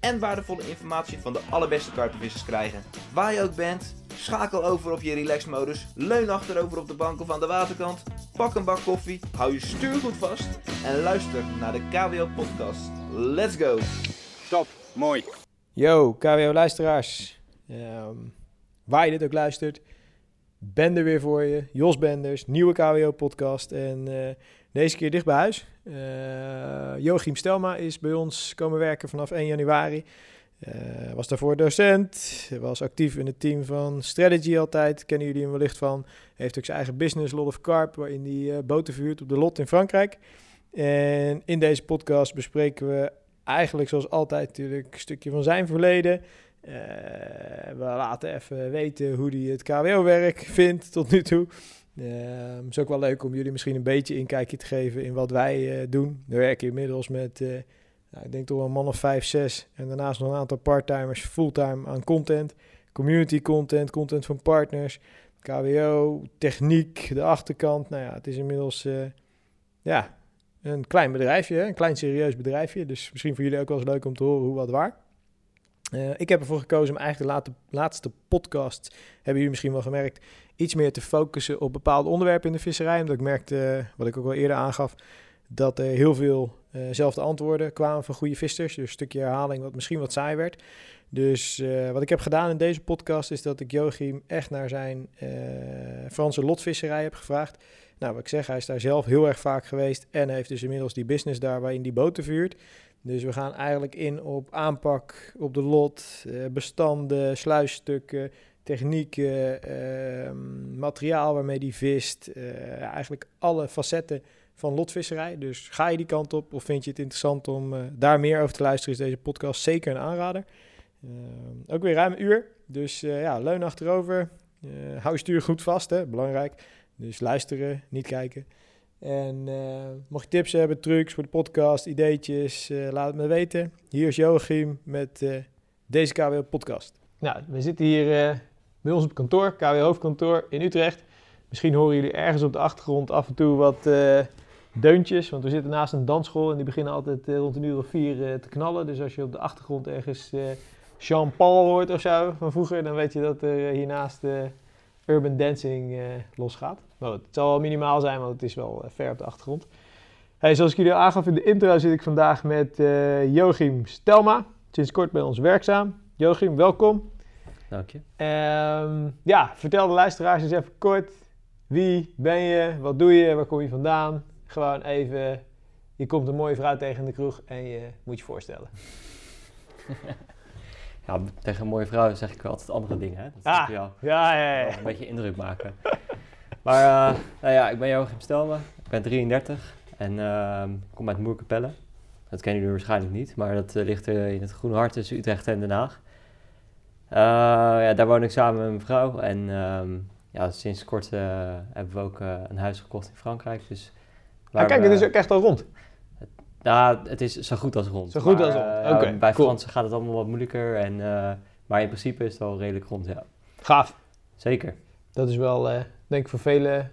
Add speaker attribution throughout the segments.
Speaker 1: en waardevolle informatie van de allerbeste karpenvissers krijgen. Waar je ook bent, schakel over op je relaxmodus, leun achterover op de bank of aan de waterkant, pak een bak koffie, hou je stuur goed vast en luister naar de KWO podcast. Let's go!
Speaker 2: Top, mooi.
Speaker 3: Yo, KWO-luisteraars. Ehm, waar je dit ook luistert, ben er weer voor je. Jos Benders, nieuwe KWO-podcast. En eh, deze keer dicht bij huis. Uh, Joachim Stelma is bij ons komen werken vanaf 1 januari. Uh, was daarvoor docent, was actief in het team van Strategy altijd, kennen jullie hem wellicht van. Heeft ook zijn eigen business, Lot of Carp, waarin hij uh, boten vuurt op de Lot in Frankrijk. En in deze podcast bespreken we eigenlijk zoals altijd natuurlijk een stukje van zijn verleden. We laten even weten hoe hij het KWO-werk vindt tot nu toe. Het is ook wel leuk om jullie misschien een beetje inkijkje te geven in wat wij uh, doen. We werken inmiddels met, uh, nou, ik denk toch een man of vijf, zes. En daarnaast nog een aantal parttimers fulltime aan content. Community content, content van partners, KWO, techniek, de achterkant. Nou ja, het is inmiddels ja, een klein bedrijfje, een klein serieus bedrijfje. Dus misschien voor jullie ook wel eens leuk om te horen hoe wat waar. Uh, ik heb ervoor gekozen om eigenlijk de laatste podcast, hebben jullie misschien wel gemerkt, iets meer te focussen op bepaalde onderwerpen in de visserij. Omdat ik merkte, wat ik ook al eerder aangaf, dat er heel veel uh, antwoorden kwamen van goede vissers. Dus een stukje herhaling wat misschien wat saai werd. Dus wat ik heb gedaan in deze podcast is dat ik Joachim echt naar zijn Franse lotvisserij heb gevraagd. Nou, wat ik zeg, hij is daar zelf heel erg vaak geweest en heeft dus inmiddels die business daar waarin die boten vuurt. Dus we gaan eigenlijk in op aanpak op de lot, uh, bestanden, sluisstukken, technieken, uh, materiaal waarmee die vist. Uh, eigenlijk alle facetten van lotvisserij. Dus ga je die kant op of vind je het interessant om daar meer over te luisteren, is deze podcast zeker een aanrader. ook weer ruim een uur. Dus ja, leun achterover. hou je stuur goed vast, hè? belangrijk. Dus luisteren, niet kijken. En uh, mocht je tips hebben, trucs voor de podcast, ideetjes, uh, laat het me weten. Hier is Joachim met uh, deze KWO podcast. Nou, we zitten hier bij ons op kantoor, KWO hoofdkantoor in Utrecht. Misschien horen jullie ergens op de achtergrond af en toe wat deuntjes, want we zitten naast een dansschool en die beginnen altijd rond een uur of vier te knallen. Dus als je op de achtergrond ergens Jean-Paul hoort of zo van vroeger, dan weet je dat er hiernaast urban dancing losgaat. Nou, het zal wel minimaal zijn, want het is wel uh, ver op de achtergrond. Hey, zoals ik jullie aangaf in de intro zit ik vandaag met uh, Joachim Stelma. Sinds kort bij ons werkzaam. Joachim, welkom.
Speaker 4: Dank je.
Speaker 3: Um, ja, vertel de luisteraars eens even kort. Wie ben je? Wat doe je? Waar kom je vandaan? Gewoon even, je komt een mooie vrouw tegen in de kroeg en je moet je voorstellen.
Speaker 4: ja, tegen een mooie vrouw zeg ik wel altijd andere dingen. Hè?
Speaker 3: Dat ah, jou ja, ja, ja.
Speaker 4: Een beetje indruk maken. Maar uh, nou ja, ik ben Joachim Stelme, ik ben 33 en uh, kom uit Moerkapelle. Dat kennen jullie waarschijnlijk niet, maar dat uh, ligt in het groene hart tussen Utrecht en Den Haag. ja, daar woon ik samen met mijn vrouw en um, ja, sinds kort hebben we ook een huis gekocht in Frankrijk. Dus
Speaker 3: ah, kijk, het is ook echt al rond.
Speaker 4: Het, nou, het is zo goed als rond.
Speaker 3: Zo goed maar, als rond, oké. Okay,
Speaker 4: bij
Speaker 3: cool.
Speaker 4: Fransen gaat het allemaal wat moeilijker, en, maar in principe is het al redelijk rond, ja.
Speaker 3: Gaaf.
Speaker 4: Zeker.
Speaker 3: Dat is wel, denk ik, voor velen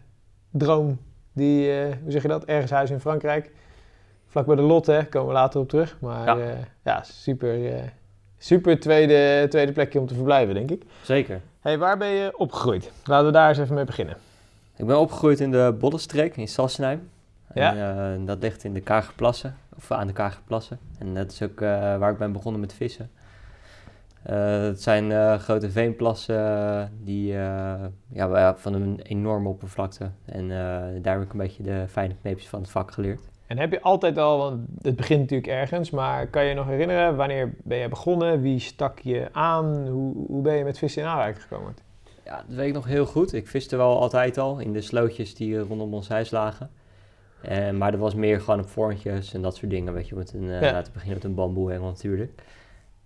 Speaker 3: droom die, uh, hoe zeg je dat, ergens huis in Frankrijk. Vlak bij de Lotte, hè, komen we later op terug. Maar ja, uh, ja super, super tweede, tweede plekje om te verblijven, denk ik.
Speaker 4: Zeker.
Speaker 3: Hey, waar ben je opgegroeid? Laten we daar eens even mee beginnen.
Speaker 4: Ik ben opgegroeid in de Boddenstreek in Sassenheim. Ja. En, dat ligt in de Kagerplassen, of aan de Kagerplassen. En dat is ook waar ik ben begonnen met vissen. Uh, het zijn uh, grote veenplassen die, uh, ja, van een enorme oppervlakte. En daar heb ik een beetje de fijne kneepjes van het vak geleerd.
Speaker 3: En heb je altijd al, want het begint natuurlijk ergens, maar kan je je nog herinneren wanneer ben je begonnen? Wie stak je aan? Hoe, hoe ben je met vissen in aanraking gekomen?
Speaker 4: Ja, dat weet ik nog heel goed. Ik viste wel altijd al in de slootjes die rondom ons huis lagen. maar dat was meer gewoon op vormpjes en dat soort dingen, weet je, met een, ja. laten beginnen met een bamboehengel natuurlijk.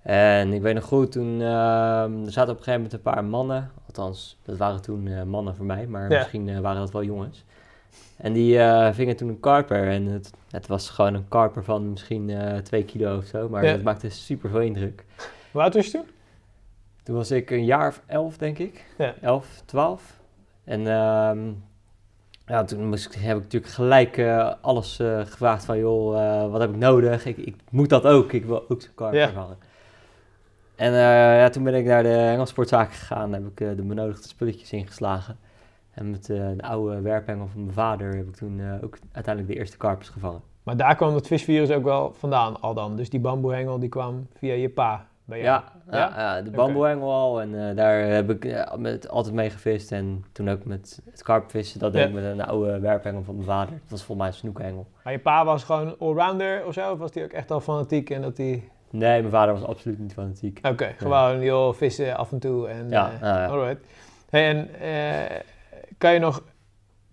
Speaker 4: En ik weet nog goed, toen ehm, er zaten op een gegeven moment een paar mannen. Althans, dat waren toen eh, mannen voor mij, maar
Speaker 3: Ja.
Speaker 4: misschien eh, waren dat wel jongens. En die eh, vingen toen een karper. En het, het was gewoon een karper van misschien 2 kilo of zo. Maar
Speaker 3: Ja.
Speaker 4: het maakte super veel indruk.
Speaker 3: Hoe oud was je toen?
Speaker 4: Toen was ik een jaar of elf, denk ik.
Speaker 3: Ja.
Speaker 4: 11, 12. En ehm, ja, toen moest ik, heb ik natuurlijk gelijk alles gevraagd van... joh, wat heb ik nodig? Ik, ik moet dat ook. Ik wil ook zo'n karper
Speaker 3: Ja.
Speaker 4: vangen. En eh, ja, toen ben ik naar de Engelsportzaak gegaan. Heb ik eh, de benodigde spulletjes ingeslagen. En met eh, de oude werphengel van mijn vader... heb ik toen ook uiteindelijk de eerste karpers gevangen.
Speaker 3: Maar daar kwam het visvirus ook wel vandaan al dan. Dus die bamboehengel die kwam via je pa bij jou.
Speaker 4: Ja, ja? ja, de bamboehengel al. En daar heb ik met, altijd mee gevist. En toen ook met het karpvissen. Dat deed ik met een oude werphengel van mijn vader. Dat was volgens mij een snoekhengel.
Speaker 3: Maar je pa was gewoon allrounder of zo? Of was hij ook echt al fanatiek en dat hij...
Speaker 4: Nee, mijn vader was absoluut niet fanatiek.
Speaker 3: Oké, gewoon joh, vissen af en toe en...
Speaker 4: Ja,
Speaker 3: eh,
Speaker 4: ja.
Speaker 3: Alright. Hey, en eh, kan je nog,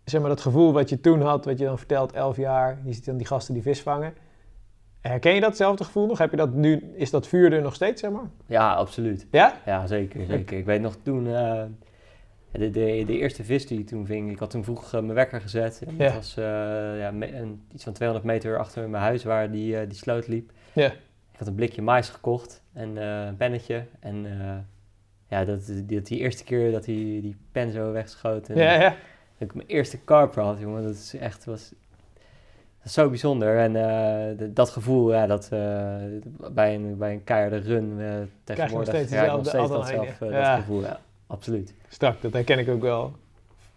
Speaker 3: zeg maar, dat gevoel wat je toen had, wat je dan vertelt, 11 jaar, je ziet dan die gasten die vis vangen. Herken je datzelfde gevoel nog? Heb je dat nu, is dat vuur er nog steeds, zeg maar?
Speaker 4: Ja, absoluut.
Speaker 3: Ja?
Speaker 4: Ja, zeker, zeker. Ik weet nog toen... eh, de, de, de eerste vis die ik toen ving, ik had toen vroeg mijn wekker gezet. En
Speaker 3: Ja.
Speaker 4: Het was ja, me- een, iets van 200 meter achter mijn huis waar die, die sloot liep.
Speaker 3: Ja.
Speaker 4: Ik had een blikje mais gekocht en eh, een pennetje. En eh, ja, dat, die, die eerste keer dat die, die pen zo wegschoot. En
Speaker 3: Ja, ja.
Speaker 4: Dat ik mijn eerste karper had, jongen. Dat is echt was, dat is zo bijzonder. En eh, dat gevoel, ja, dat bij, een, bij een keiharde run tegenwoordig...
Speaker 3: steeds
Speaker 4: ja, ik nog steeds
Speaker 3: adrenaline.
Speaker 4: datzelfde
Speaker 3: Ja.
Speaker 4: dat gevoel, ja. Absoluut.
Speaker 3: Strak, dat herken ik ook wel.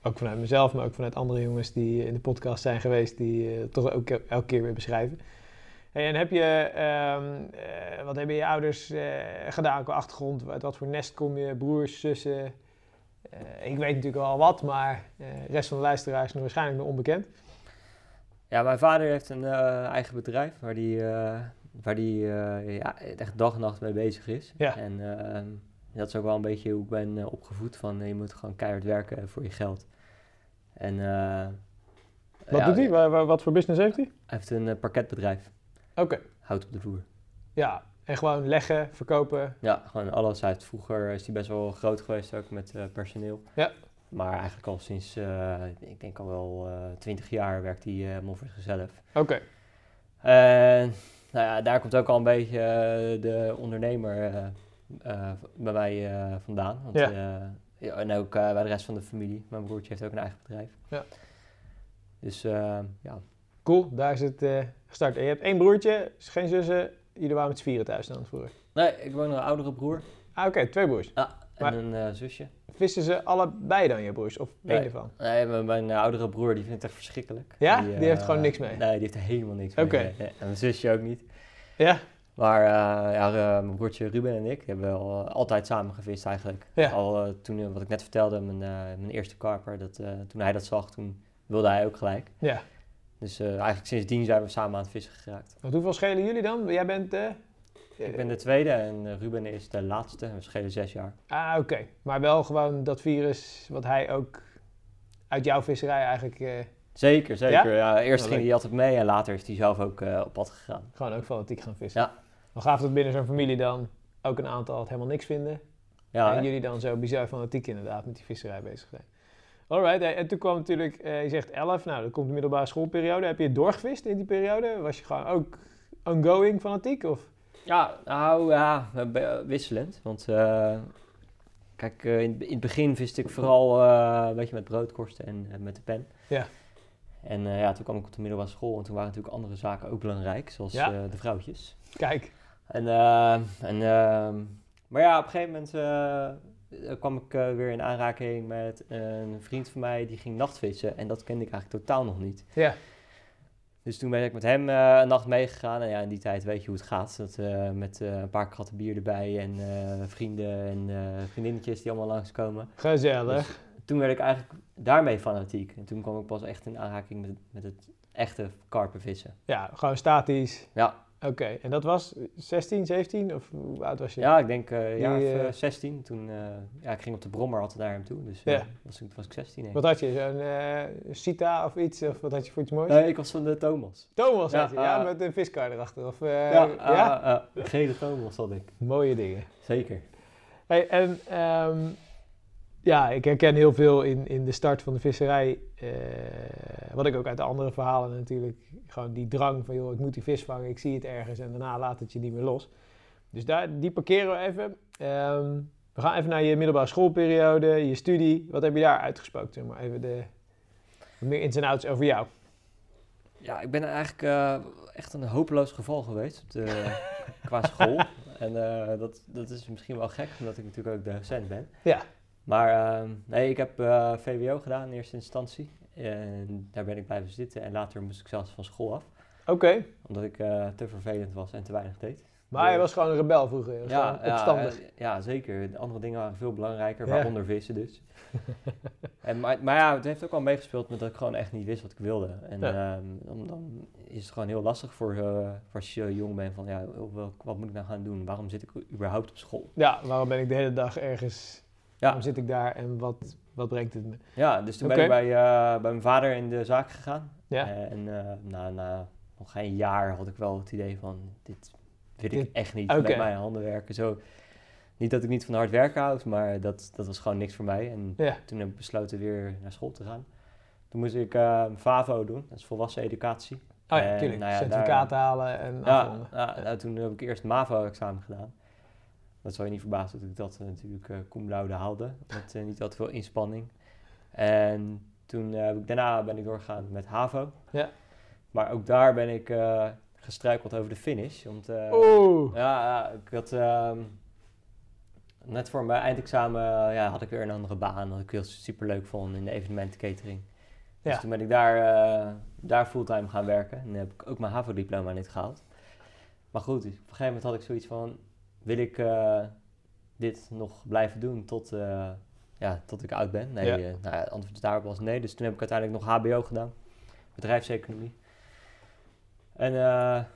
Speaker 3: Ook vanuit mezelf, maar ook vanuit andere jongens die in de podcast zijn geweest, die toch ook elke keer weer beschrijven. Hey, en heb je, ehm, eh, wat hebben je ouders eh, gedaan qua achtergrond? Uit wat voor nest kom je, broers, zussen? Eh, ik weet natuurlijk al wat, maar de rest van de luisteraars is nog waarschijnlijk nog onbekend.
Speaker 4: Ja, mijn vader heeft een eigen bedrijf waar die, waar die ja, echt dag en nacht mee bezig is.
Speaker 3: Ja.
Speaker 4: En ehm, dat is ook wel een beetje hoe ik ben opgevoed. Van, je moet gewoon keihard werken voor je geld. En,
Speaker 3: Wat
Speaker 4: ja,
Speaker 3: doet hij? Wa- wa- wat voor business heeft hij?
Speaker 4: Hij heeft een parketbedrijf.
Speaker 3: Oké,
Speaker 4: Hout op de vloer.
Speaker 3: ja. En gewoon leggen, verkopen.
Speaker 4: Ja, gewoon alles. Heeft vroeger is hij best wel groot geweest ook met eh, personeel.
Speaker 3: Ja.
Speaker 4: Maar eigenlijk al sinds, eh, ik denk al wel eh, twintig jaar werkt hij eh, helemaal voor zichzelf.
Speaker 3: Oké,
Speaker 4: En nou ja, daar komt ook al een beetje de ondernemer bij mij vandaan. Want,
Speaker 3: Ja.
Speaker 4: ja, en ook bij de rest van de familie. Mijn broertje heeft ook een eigen bedrijf.
Speaker 3: Ja.
Speaker 4: Dus ja,
Speaker 3: cool. Daar is het eh, gestart. En je hebt één broertje, dus geen zussen. Jullie waren met z'n vieren thuis dan vroeger.
Speaker 4: nee, ik woon nog een oudere broer
Speaker 3: Ah, oké, twee broers.
Speaker 4: en
Speaker 3: Maar-
Speaker 4: een eh, zusje.
Speaker 3: Vissen ze allebei dan, je broers? Of één
Speaker 4: Nee.
Speaker 3: ervan?
Speaker 4: Nee, mijn, mijn eh, oudere broer die vindt het echt verschrikkelijk.
Speaker 3: Ja? Die heeft
Speaker 4: eh,
Speaker 3: gewoon niks mee?
Speaker 4: Nee, die heeft er helemaal niks
Speaker 3: Oké.
Speaker 4: mee. Nee, En mijn zusje ook niet.
Speaker 3: Ja?
Speaker 4: Maar eh, ja, eh, mijn broertje Ruben en ik hebben wel eh, altijd samen gevist eigenlijk.
Speaker 3: Ja.
Speaker 4: Al eh, toen, eh, wat ik net vertelde, mijn, eh, mijn eerste karper, dat, eh, toen hij dat zag, toen wilde hij ook gelijk.
Speaker 3: Ja.
Speaker 4: Dus eh, eigenlijk sindsdien zijn we samen aan het vissen geraakt.
Speaker 3: Hoeveel schelen jullie dan? Jij bent...
Speaker 4: Ik ben de tweede en eh, Ruben is de laatste. We schelen zes jaar.
Speaker 3: Ah, oké. Maar wel gewoon dat virus wat hij ook uit jouw visserij eigenlijk eh,
Speaker 4: Zeker, zeker. Ja? eerst
Speaker 3: Ja,
Speaker 4: ging hij altijd mee en later is hij zelf ook op pad gegaan.
Speaker 3: gewoon ook fanatiek gaan vissen.
Speaker 4: Ja.
Speaker 3: Dan gaaf dat binnen zo'n familie dan ook een aantal het helemaal niks vinden.
Speaker 4: Ja,
Speaker 3: en
Speaker 4: hè?
Speaker 3: jullie dan zo bizar fanatiek inderdaad met die visserij bezig zijn. Alright, en toen kwam natuurlijk, eh, je zegt 11, nou dan komt de middelbare schoolperiode. Heb je doorgevist in die periode? Was je gewoon ook ongoing fanatiek? Of?
Speaker 4: Ja, nou ja, eh, wisselend. Want eh, kijk, in, in het begin viste ik vooral een beetje met broodkorsten en met de pen.
Speaker 3: Ja.
Speaker 4: En ja, toen kwam ik op de middelbare school en toen waren natuurlijk andere zaken ook belangrijk, zoals
Speaker 3: Ja.
Speaker 4: de vrouwtjes.
Speaker 3: Kijk,
Speaker 4: En, en, ehm, maar ja, op een gegeven moment kwam ik eh, weer in aanraking met een vriend van mij die ging nachtvissen en dat kende ik eigenlijk totaal nog niet.
Speaker 3: ja.
Speaker 4: Dus toen ben ik met hem eh, een nacht meegegaan. En ja, in die tijd weet je hoe het gaat. Dat, eh, met eh, een paar kratten bier erbij en eh, vrienden en eh, vriendinnetjes die allemaal langskomen.
Speaker 3: Gezellig.
Speaker 4: Dus toen werd ik eigenlijk daarmee fanatiek. En toen kwam ik pas echt in aanraking met, met het echte karpenvissen.
Speaker 3: Ja, gewoon statisch.
Speaker 4: Ja,
Speaker 3: Oké, en dat was 16, 17 of hoe oud was je?
Speaker 4: Ja, ik denk eh jaar of,
Speaker 3: eh,
Speaker 4: eh, 16. Toen, eh, ja, ik ging op de brommer altijd naar hem toe. Dus eh,
Speaker 3: Ja.
Speaker 4: was, ik- was ik 16 denk
Speaker 3: Wat had je? Zo'n eh Cita of iets? Of wat had je voor iets moois?
Speaker 4: Nee, ik was van de Thomas.
Speaker 3: Thomas
Speaker 4: Ja,
Speaker 3: had je, ja,
Speaker 4: ah.
Speaker 3: met een viskar erachter. Of, eh,
Speaker 4: ja,
Speaker 3: ja?
Speaker 4: ah, ah, gele Thomas had ik.
Speaker 3: Mooie dingen.
Speaker 4: Zeker.
Speaker 3: Hey, en ehm, ja, ik herken heel veel in, in de start van de visserij. eh, wat ik ook uit de andere verhalen natuurlijk. Gewoon die drang van, joh, ik moet die vis vangen, ik zie het ergens en daarna laat het je niet meer los. Dus daar, die parkeren we even. Ehm, we gaan even naar je middelbare schoolperiode, je studie. Wat heb je daar uitgesproken? Zeg maar even de meer ins en outs over jou.
Speaker 4: Ja, ik ben eigenlijk eh, echt een hopeloos geval geweest de, qua school. En eh, dat, dat is misschien wel gek, omdat ik natuurlijk ook docent ben.
Speaker 3: Ja.
Speaker 4: Maar eh, nee, ik heb eh, VWO gedaan in eerste instantie. En daar ben ik blijven zitten. En later moest ik zelfs van school af.
Speaker 3: Oké,
Speaker 4: Omdat ik eh, te vervelend was en te weinig deed.
Speaker 3: maar je was gewoon een rebel vroeger. Je was
Speaker 4: Ja,
Speaker 3: gewoon
Speaker 4: ja,
Speaker 3: opstandig.
Speaker 4: eh, ja, zeker. De andere dingen waren veel belangrijker,
Speaker 3: Ja.
Speaker 4: waaronder vissen dus. en, maar, maar ja, het heeft ook wel meegespeeld met dat ik gewoon echt niet wist wat ik wilde. En
Speaker 3: Ja.
Speaker 4: ehm, dan, dan is het gewoon heel lastig voor, als je jong bent van ja, wat moet ik nou gaan doen? Waarom zit ik überhaupt op school?
Speaker 3: Ja, waarom ben ik de hele dag ergens?
Speaker 4: Ja,
Speaker 3: Waarom zit ik daar en wat, wat brengt het me?
Speaker 4: ja dus toen ben ik bij, eh, bij mijn vader in de zaak gegaan.
Speaker 3: Ja.
Speaker 4: En eh, na, na nog geen jaar had ik wel het idee van dit wil ik echt niet met mijn handen werken. Zo, niet dat ik niet van hard werken houd, maar dat, dat was gewoon niks voor mij. En
Speaker 3: Ja.
Speaker 4: toen heb ik besloten weer naar school te gaan. Toen moest ik eh FAVO doen, dat is volwassen educatie.
Speaker 3: Oh ja,
Speaker 4: En, nou ja,
Speaker 3: Certificaten halen en
Speaker 4: ja, nou, toen heb ik eerst MAVO-examen gedaan. Dat zou je niet verbazen dat ik dat eh, natuurlijk eh cum laude haalde, met eh, niet al te veel inspanning. En toen heb ik, daarna ben ik doorgegaan met HAVO.
Speaker 3: Ja.
Speaker 4: Maar ook daar ben ik gestruikeld over de finish. Want
Speaker 3: Oeh.
Speaker 4: ja, ik had ehm, net voor mijn eindexamen ja, had ik weer een andere baan, dat ik heel superleuk vond in de evenementencatering. Dus
Speaker 3: Ja.
Speaker 4: toen ben ik daar, daar fulltime gaan werken. En dan heb ik ook mijn HAVO-diploma niet gehaald. Maar goed, dus op een gegeven moment had ik zoiets van, wil ik eh, dit nog blijven doen tot, eh, ja, tot ik oud ben? Nee,
Speaker 3: Ja.
Speaker 4: eh, nou ja, het antwoord daarop was nee. Dus toen heb ik uiteindelijk nog HBO gedaan, bedrijfseconomie. En ja,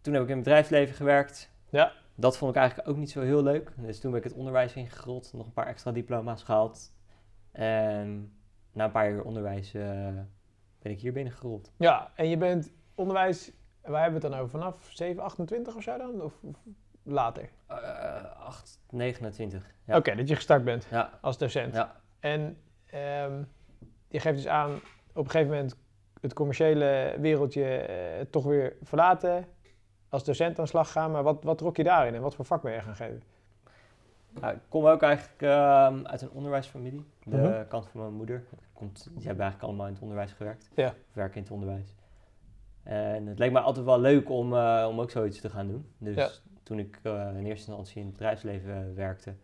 Speaker 4: toen heb ik in het bedrijfsleven gewerkt.
Speaker 3: Ja.
Speaker 4: Dat vond ik eigenlijk ook niet zo heel leuk. Dus toen ben ik het onderwijs ingerold, nog een paar extra diploma's gehaald. En na een paar jaar onderwijs ben ik hier binnengerold.
Speaker 3: Ja, en je bent onderwijs, waar hebben we het dan over? Vanaf 7, 28 of zo dan? Of, of later?
Speaker 4: Eh 8, 29. Ja.
Speaker 3: Oké, dat je gestart bent
Speaker 4: Ja,
Speaker 3: als docent.
Speaker 4: ja.
Speaker 3: En ehm, je geeft dus aan, op een gegeven moment het commerciële wereldje eh, toch weer verlaten, als docent aan de slag gaan. Maar wat, wat trok je daarin en wat voor vak ben je gaan geven?
Speaker 4: Nou, ik kom ook eigenlijk ehm, uit een onderwijsfamilie. De
Speaker 3: Mhm.
Speaker 4: kant van mijn moeder. Komt, die hebben eigenlijk allemaal in het onderwijs gewerkt.
Speaker 3: Ja.
Speaker 4: Werken in het onderwijs. En het leek me altijd wel leuk om, eh, om ook zoiets te gaan doen. Dus
Speaker 3: Ja.
Speaker 4: toen ik eh, in eerste instantie in het bedrijfsleven eh, werkte,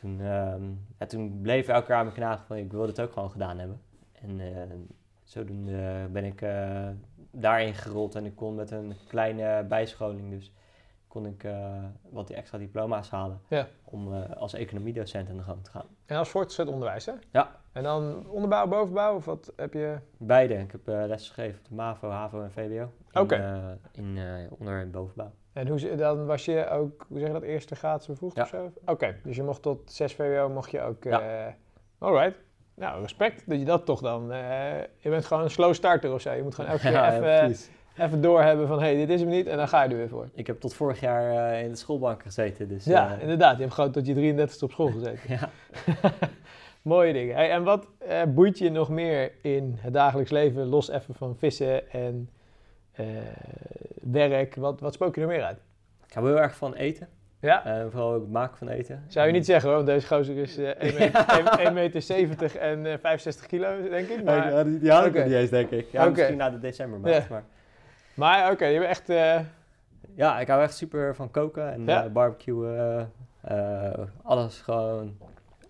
Speaker 4: toen, ehm, ja, toen bleef elke aan me knagen van ik wil dit ook gewoon gedaan hebben. En zodoende ben ik daarin gerold en ik kon met een kleine bijscholing dus kon ik eh, wat die extra diploma's halen
Speaker 3: Ja.
Speaker 4: om eh, als economiedocent aan de gang te gaan.
Speaker 3: En als voortgezet onderwijs, hè?
Speaker 4: Ja.
Speaker 3: En dan onderbouw, bovenbouw, of wat heb je?
Speaker 4: Beide. Ik heb les gegeven op de MAVO, HAVO en VWO. In,
Speaker 3: Oké.
Speaker 4: eh, in eh, onder- en bovenbouw.
Speaker 3: En hoe, dan was je ook, hoe zeg je dat, eerste graad vroeg
Speaker 4: Ja.
Speaker 3: of zo? Oké, dus je mocht tot 6 VWO, mocht je ook...
Speaker 4: Ja.
Speaker 3: alright. Nou, respect dat je dat toch dan... je bent gewoon een slow starter of zo. Je moet gewoon elke keer
Speaker 4: Ja,
Speaker 3: even, even doorhebben van... hé, hey, dit is hem niet en dan ga je er weer voor.
Speaker 4: Ik heb tot vorig jaar in de schoolbank gezeten. Dus,
Speaker 3: Ja, inderdaad. Je hebt gewoon tot je 33 op school gezeten.
Speaker 4: ja.
Speaker 3: Mooie dingen. Hey, en wat eh, boeit je nog meer in het dagelijks leven, los even van vissen en eh, werk? Wat, wat spook je er meer uit?
Speaker 4: Ik hou heel erg van eten.
Speaker 3: Ja?
Speaker 4: En vooral ook het maken van eten.
Speaker 3: Zou je niet zeggen hoor, want deze gozer is eh 1 meter, 1 meter 70 en eh 65 kilo, denk ik. Maar,
Speaker 4: Ja, die, die had ik nog niet eens, denk ik. Ja, misschien na de decembermaand.
Speaker 3: Ja.
Speaker 4: Maar
Speaker 3: maar oké, je bent echt... eh,
Speaker 4: ja, ik hou echt super van koken en
Speaker 3: Ja.
Speaker 4: eh, barbecuen. eh, eh, alles gewoon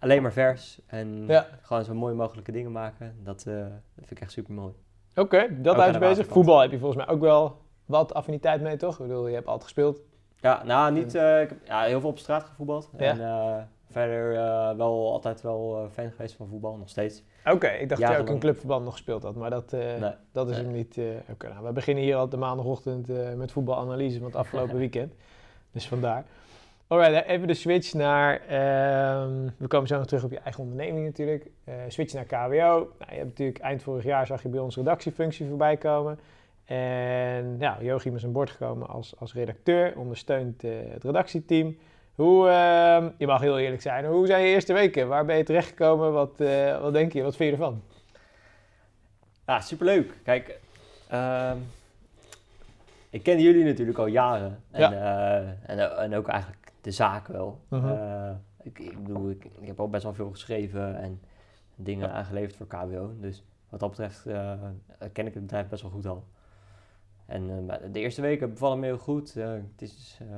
Speaker 4: alleen maar vers. En
Speaker 3: Ja.
Speaker 4: gewoon zo mooi mogelijke dingen maken. Dat, eh, vind ik echt super mooi.
Speaker 3: Oké, dat
Speaker 4: de
Speaker 3: bezig. Voetbal heb je volgens mij ook wel wat affiniteit mee, toch? Ik bedoel, je hebt altijd gespeeld.
Speaker 4: Ja, nou, niet, eh, ik heb ja, heel veel op straat gevoetbald.
Speaker 3: Ja.
Speaker 4: En eh, verder wel altijd wel fan geweest van voetbal, nog steeds.
Speaker 3: Oké, ik dacht dat je ook in clubverband nog gespeeld had, maar dat,
Speaker 4: Nee.
Speaker 3: dat is
Speaker 4: Nee.
Speaker 3: hem niet. Oké, nou, we beginnen hier al de maandagochtend met voetbalanalyse van het afgelopen weekend. Dus vandaar. Alright, even de switch naar. ehm, we komen zo nog terug op je eigen onderneming natuurlijk. Eh, switch naar KWO. Nou, je hebt natuurlijk eind vorig jaar zag je bij ons redactiefunctie voorbij komen. En ja, Joachim is aan boord gekomen als, als redacteur, ondersteunt eh, het redactieteam. Hoe, ehm, je mag heel eerlijk zijn, hoe zijn je eerste weken? Waar ben je terechtgekomen? Wat, eh, wat denk je? Wat vind je ervan?
Speaker 4: Ja, superleuk. Kijk, ehm, ik ken jullie natuurlijk al jaren. En,
Speaker 3: Ja.
Speaker 4: en, en ook eigenlijk de zaak wel.
Speaker 3: Mhm.
Speaker 4: Eh, ik, ik bedoel, ik, ik heb al best wel veel geschreven en dingen
Speaker 3: Ja.
Speaker 4: aangeleverd voor KBO. Dus wat dat betreft eh, ken ik het bedrijf best wel goed al. En eh, de eerste weken bevallen me heel goed. Het is eh,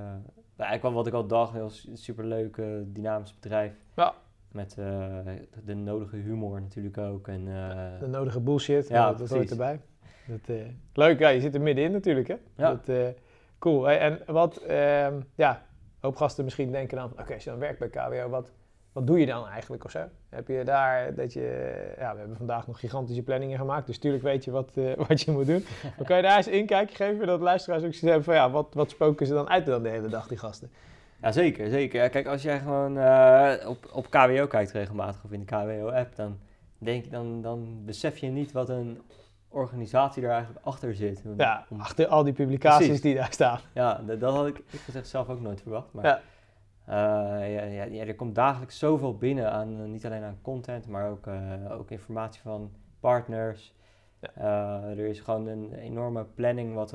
Speaker 4: eigenlijk wel wat ik al dacht, een heel su- superleuk, dynamisch bedrijf.
Speaker 3: Ja.
Speaker 4: Met de nodige humor natuurlijk ook. En,
Speaker 3: De nodige bullshit,
Speaker 4: Ja,
Speaker 3: dat, hoort erbij. Dat, leuk, ja, je zit er middenin natuurlijk, hè?
Speaker 4: Ja.
Speaker 3: Dat, cool. Hey, en wat, ehm, ja, hoop gasten misschien denken dan oké, als je dan werkt bij KWO, wat, wat doe je dan eigenlijk of zo? Heb je daar dat je, ja, we hebben vandaag nog gigantische planningen gemaakt, dus tuurlijk weet je wat, eh, wat je moet doen. Maar kan je daar eens een inkijkje geven, dat luisteraars ook zoiets hebben van, ja, wat, wat spoken ze dan uit dan de hele dag, die gasten?
Speaker 4: Ja, zeker, zeker. Ja, Kijk, als jij gewoon eh, op, op KWO kijkt regelmatig of in de KWO-app, dan, denk, dan, dan besef je niet wat een organisatie er eigenlijk achter zit.
Speaker 3: Ja,
Speaker 4: om-
Speaker 3: achter al die publicaties
Speaker 4: Precies.
Speaker 3: die daar staan.
Speaker 4: ja dat, dat had ik, ik gezegd zelf ook nooit verwacht. Maar
Speaker 3: Ja.
Speaker 4: eh, ja, ja, ja, er komt dagelijks zoveel binnen aan, eh, niet alleen aan content, maar ook, eh, ook informatie van partners.
Speaker 3: Ja.
Speaker 4: Er is gewoon een enorme planning wat,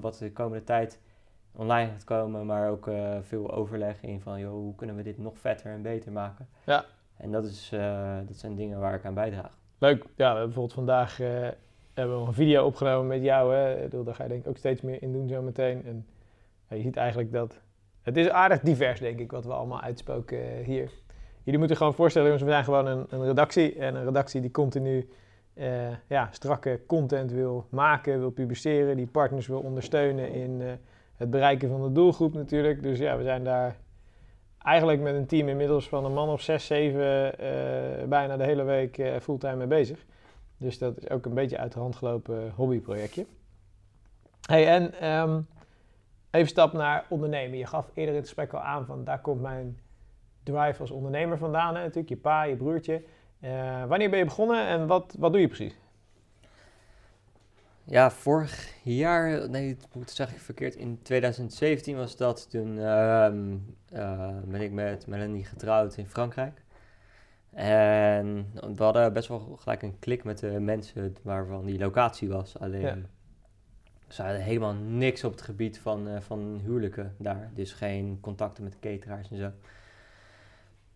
Speaker 4: wat de komende tijd online gaat komen, maar ook veel overleg in van joh, hoe kunnen we dit nog vetter en beter maken.
Speaker 3: Ja.
Speaker 4: En dat, is, dat zijn dingen waar ik aan bijdraag.
Speaker 3: Leuk. Ja, we hebben bijvoorbeeld vandaag hebben we een video opgenomen met jou. Hè. Bedoel, Daar ga je denk ik ook steeds meer in doen zo meteen. En je ziet eigenlijk dat... Het is aardig divers, denk ik, wat we allemaal uitspoken eh, hier. Jullie moeten gewoon voorstellen, jongens, we zijn gewoon een, een redactie. En een redactie die continu eh, ja, strakke content wil maken, wil publiceren. Die partners wil ondersteunen in eh, het bereiken van de doelgroep natuurlijk. Dus ja, we zijn daar eigenlijk met een team inmiddels van een man of zes, zeven, bijna de hele week fulltime mee bezig. Dus dat is ook een beetje uit de hand gelopen hobbyprojectje. Hey, en ehm, even stap naar ondernemen. Je gaf eerder in het gesprek al aan van daar komt mijn drive als ondernemer vandaan. Hè? Natuurlijk je pa, je broertje. Eh, wanneer ben je begonnen en wat, wat doe je precies?
Speaker 4: Ja, vorig jaar, nee, dat moet zeg ik verkeerd, in 2017 was dat. Toen ehm, eh, ben ik met Melanie getrouwd in Frankrijk. En we hadden best wel gelijk een klik met de mensen waarvan die locatie was. Alleen,
Speaker 3: Ja.
Speaker 4: ze hadden helemaal niks op het gebied van, eh, van huwelijken daar. Dus geen contacten met cateraars en zo.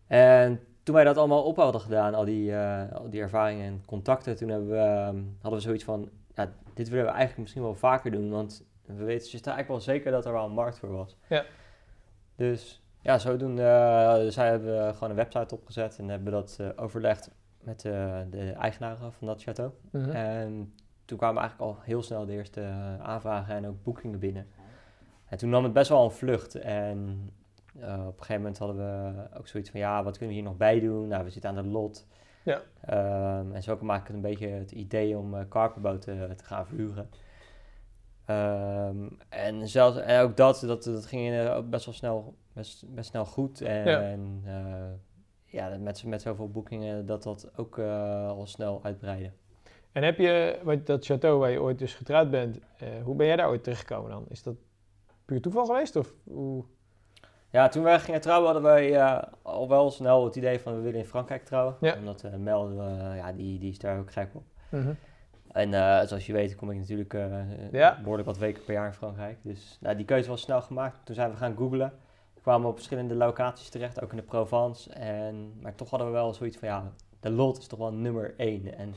Speaker 4: En toen wij dat allemaal op hadden gedaan, al die, eh, al die ervaringen en contacten, toen hebben we, ehm, hadden we zoiets van, ja, dit willen we eigenlijk misschien wel vaker doen, want we weten dus eigenlijk wel zeker dat er wel een markt voor was.
Speaker 3: Ja.
Speaker 4: Dus ja, zodoende dus wij hebben gewoon een website opgezet en hebben dat eh, overlegd met eh, de eigenaren van dat château.
Speaker 3: Mhm.
Speaker 4: En toen kwamen eigenlijk al heel snel de eerste eh, aanvragen en ook boekingen binnen. En toen nam het best wel een vlucht. En eh, op een gegeven moment hadden we ook zoiets van, ja, wat kunnen we hier nog bij doen? Nou, we zitten aan de lot.
Speaker 3: Ja.
Speaker 4: Ehm, en zo maak ik het een beetje het idee om uh, carpenboot te, te gaan verhuren. Ehm, en, zelfs, en ook dat, dat, dat ging ook best wel snel, best, best snel goed. En
Speaker 3: Ja.
Speaker 4: en, uh, ja, met, met zoveel boekingen dat dat ook uh, al snel uitbreidde.
Speaker 3: En heb je, wat, dat château waar je ooit dus getrouwd bent, uh, hoe ben jij daar ooit terechtgekomen dan? Is dat puur toeval geweest of hoe...
Speaker 4: Ja, toen wij gingen trouwen hadden wij uh, al wel snel het idee van we willen in Frankrijk trouwen.
Speaker 3: Ja.
Speaker 4: Omdat uh, Mel, uh, ja, die, die is daar ook gek op.
Speaker 3: Mm -hmm.
Speaker 4: En zoals je weet kom ik natuurlijk
Speaker 3: ja.
Speaker 4: behoorlijk wat weken per jaar in Frankrijk. Dus nou, die keuze was snel gemaakt. Toen zijn we gaan googlen. We kwamen op verschillende locaties terecht, ook in de Provence. En, maar toch hadden we wel zoiets van ja, de lot is toch wel nummer één. En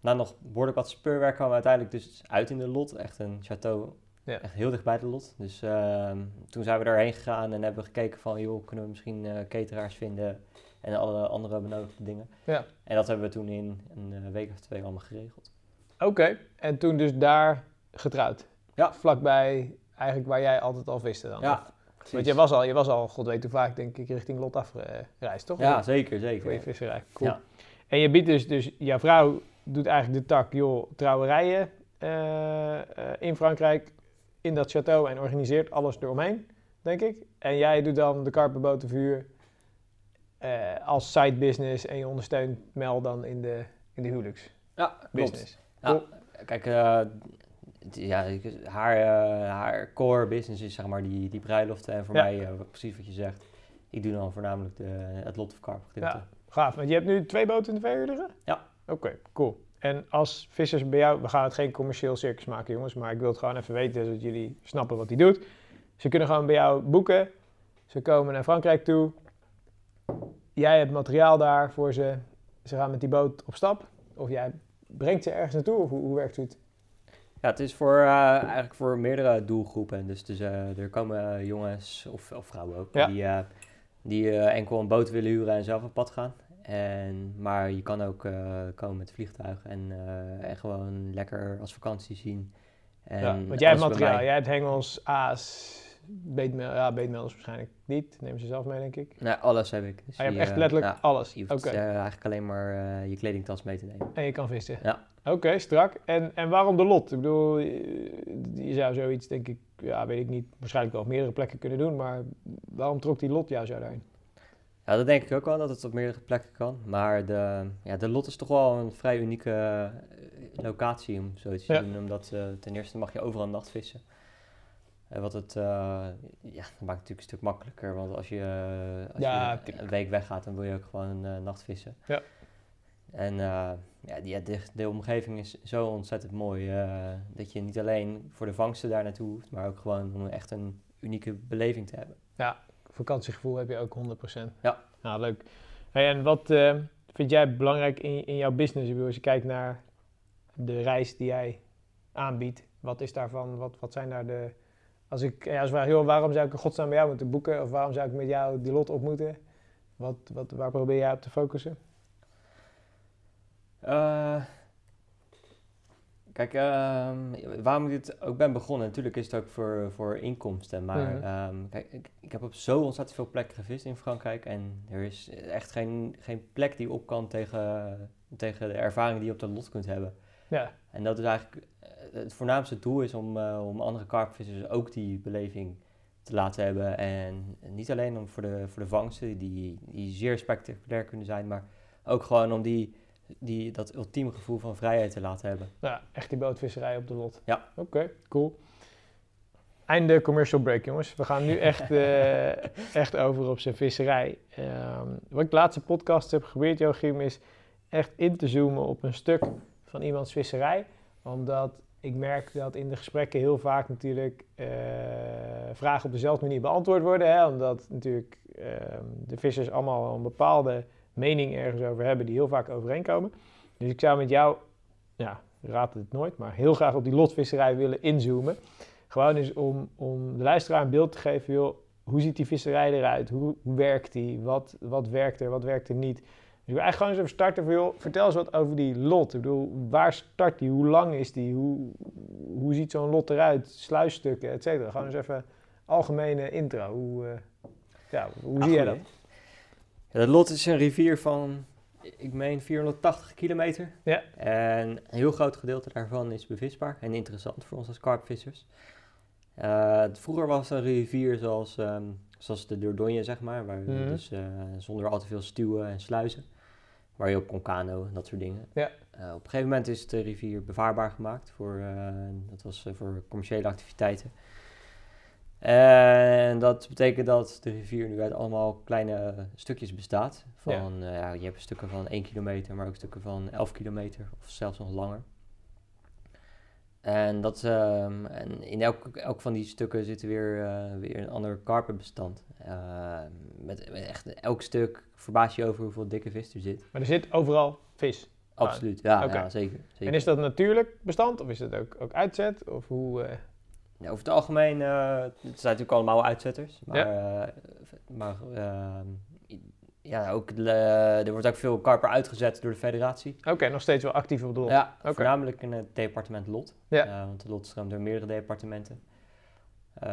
Speaker 4: na nog behoorlijk wat speurwerk kwamen we uiteindelijk dus uit in de lot. Echt een château ja. Echt heel dicht bij de lot. Dus uh, toen zijn we daarheen gegaan en hebben we gekeken van... joh, kunnen we misschien uh, cateraars vinden en alle andere benodigde dingen.
Speaker 3: Ja.
Speaker 4: En dat hebben we toen in een uh, week of twee allemaal geregeld.
Speaker 3: Oké, okay. en toen dus daar getrouwd?
Speaker 4: Ja.
Speaker 3: Vlakbij eigenlijk waar jij altijd al viste dan?
Speaker 4: Ja,
Speaker 3: Want je was, al, je was al, god weet hoe vaak, denk ik, richting Lot afgereisd, toch?
Speaker 4: Ja, zeker,
Speaker 3: Voor je
Speaker 4: zeker.
Speaker 3: visserij. Cool.
Speaker 4: Ja.
Speaker 3: En je biedt dus, dus, jouw vrouw doet eigenlijk de tak, joh, trouwerijen eh, in Frankrijk, in dat château en organiseert alles eromheen, denk ik. En jij doet dan de karpenbotenvuur eh als side business en je ondersteunt Mel dan in de, in de huwelijks
Speaker 4: Ja, klopt.
Speaker 3: business.
Speaker 4: Ja,
Speaker 3: Cool.
Speaker 4: kijk, het- ja, haar, eh, haar core business is zeg maar die, die bruiloften. En voor
Speaker 3: Ja.
Speaker 4: mij, eh, precies wat je zegt, ik doe dan voornamelijk de, het lot of carp gedeelte.
Speaker 3: Ja. Gaaf, want je hebt nu twee boten in de verhuur liggen?
Speaker 4: Ja.
Speaker 3: Oké, cool. En als vissers bij jou, we gaan het geen commercieel circus maken jongens, maar ik wil het gewoon even weten zodat jullie snappen wat hij doet. Ze kunnen gewoon bij jou boeken, ze komen naar Frankrijk toe, jij hebt materiaal daar voor ze, ze gaan met die boot op stap, of jij brengt ze ergens naartoe, of hoe, hoe werkt het?
Speaker 4: Ja, het is voor, eh, eigenlijk voor meerdere doelgroepen. Dus, dus eh, er komen eh, jongens, of, of vrouwen ook,
Speaker 3: Ja.
Speaker 4: die, die enkel een boot willen huren en zelf op pad gaan. En, maar je kan ook komen met vliegtuigen en, en gewoon lekker als vakantie zien. En
Speaker 3: ja, want jij hebt materiaal, jij hebt hengels, aas, beetmeel, ja beetmelders waarschijnlijk niet, neem ze zelf mee denk ik.
Speaker 4: Nee, alles heb ik. Dus
Speaker 3: Ah, je hebt echt letterlijk alles.
Speaker 4: je hoeft eigenlijk alleen maar je kledingtas mee te nemen.
Speaker 3: En je kan vissen.
Speaker 4: Ja.
Speaker 3: Oké, strak. En, en waarom de lot? Ik bedoel, je, je zou zoiets, denk ik, ja, weet ik niet, waarschijnlijk wel op meerdere plekken kunnen doen, maar waarom trok die lot jou zo daarin?
Speaker 4: Ja, dat denk ik ook wel, dat het op meerdere plekken kan. Maar de, ja, de lot is toch wel een vrij unieke eh, locatie om zoiets te
Speaker 3: Ja.
Speaker 4: doen. Omdat eh, ten eerste mag je overal nachtvissen. En wat het, eh, ja, dat maakt het natuurlijk een stuk makkelijker. Want als je, eh, als
Speaker 3: Ja,
Speaker 4: je een week weggaat, dan wil je ook gewoon eh nachtvissen.
Speaker 3: Ja.
Speaker 4: En eh, ja, die, de, de omgeving is zo ontzettend mooi. eh, dat je niet alleen voor de vangsten daar naartoe hoeft, maar ook gewoon om echt een unieke beleving te hebben.
Speaker 3: Vakantiegevoel heb je ook 100%.
Speaker 4: Ja.
Speaker 3: Nou, leuk. Hey, en wat eh, vind jij belangrijk in, in jouw business? Ik bedoel, als je kijkt naar de reis die jij aanbiedt, wat is daarvan, wat, wat zijn daar de... Als ik, ja, als vraag, joh, waarom zou ik een godsnaam bij jou moeten boeken? Of waarom zou ik met jou die lot ontmoeten? Wat, wat, waar probeer jij op te focussen?
Speaker 4: Eh, kijk, ehm, waarom ik dit ook ben begonnen, natuurlijk is het ook voor, voor inkomsten. Maar ehm, kijk, ik, ik heb op zo ontzettend veel plekken gevist in Frankrijk. En er is echt geen, geen plek die op kan tegen, tegen de ervaring die je op de lot kunt hebben.
Speaker 3: Ja,
Speaker 4: En dat is eigenlijk eh, het voornaamste doel is om, eh, om andere karpvissers ook die beleving te laten hebben. En niet alleen om voor de, voor de vangsten, die, die zeer spectaculair kunnen zijn, maar ook gewoon om die, die, dat ultieme gevoel van vrijheid te laten hebben.
Speaker 3: Ja, echt die bootvisserij op de lot.
Speaker 4: Ja.
Speaker 3: Oké, cool. Einde commercial break, jongens. We gaan nu echt, eh, echt over op zijn visserij. Ehm, wat ik de laatste podcast heb geprobeerd, Joachim, is echt in te zoomen op een stuk van iemands visserij. Omdat ik merk dat in de gesprekken heel vaak natuurlijk eh, vragen op dezelfde manier beantwoord worden. Hè? Omdat natuurlijk ehm, de vissers allemaal een bepaalde mening ergens over hebben die heel vaak overeenkomen. Dus ik zou met jou ja, raad het nooit, maar heel graag op die lotvisserij willen inzoomen. Gewoon eens om, om de luisteraar een beeld te geven, joh, hoe ziet die visserij eruit? Hoe, hoe werkt die? Wat, wat werkt er, wat werkt er niet? Dus ik wil eigenlijk gewoon eens even starten van, joh, vertel eens wat over die lot. Ik bedoel, waar start die? Hoe lang is die? Hoe, hoe ziet zo'n lot eruit? Sluisstukken, et cetera. Gewoon eens even algemene intro. Hoe, eh, ja, hoe zie jij dat?
Speaker 4: De Lot is een rivier van, ik meen, 480 kilometer.
Speaker 3: Ja.
Speaker 4: En een heel groot gedeelte daarvan is bevisbaar en interessant voor ons als karpvissers. Eh, vroeger was het een rivier zoals, ehm, zoals de Dordogne, zeg maar, waar
Speaker 3: Mhm.
Speaker 4: dus eh, zonder al te veel stuwen en sluizen, waar je op kon kano en dat soort dingen.
Speaker 3: Ja.
Speaker 4: Eh, op een gegeven moment is de rivier bevaarbaar gemaakt voor, dat was voor commerciële activiteiten. En dat betekent dat de rivier nu uit allemaal kleine stukjes bestaat. Van, eh, ja, je hebt stukken van 1 kilometer, maar ook stukken van 11 kilometer of zelfs nog langer. En, dat, ehm, en in elk, elk van die stukken zit er weer, eh, weer een ander karpenbestand. Eh, met, met echt elk stuk verbaas je over hoeveel dikke vis er zit.
Speaker 3: Maar er zit overal vis.
Speaker 4: Absoluut, ja, ja zeker, zeker.
Speaker 3: En is dat natuurlijk bestand of is het ook, ook uitzet? Of hoe... eh,
Speaker 4: Ja, over het algemeen, eh, het zijn natuurlijk allemaal uitzetters. Maar, eh, maar ehm, ja, ook, de- er wordt ook veel karper uitgezet door de federatie.
Speaker 3: Oké, nog steeds wel actief op de lot.
Speaker 4: Ja, voornamelijk in het departement Lot.
Speaker 3: Ja.
Speaker 4: Eh, want de Lot stroomt door meerdere departementen. Eh,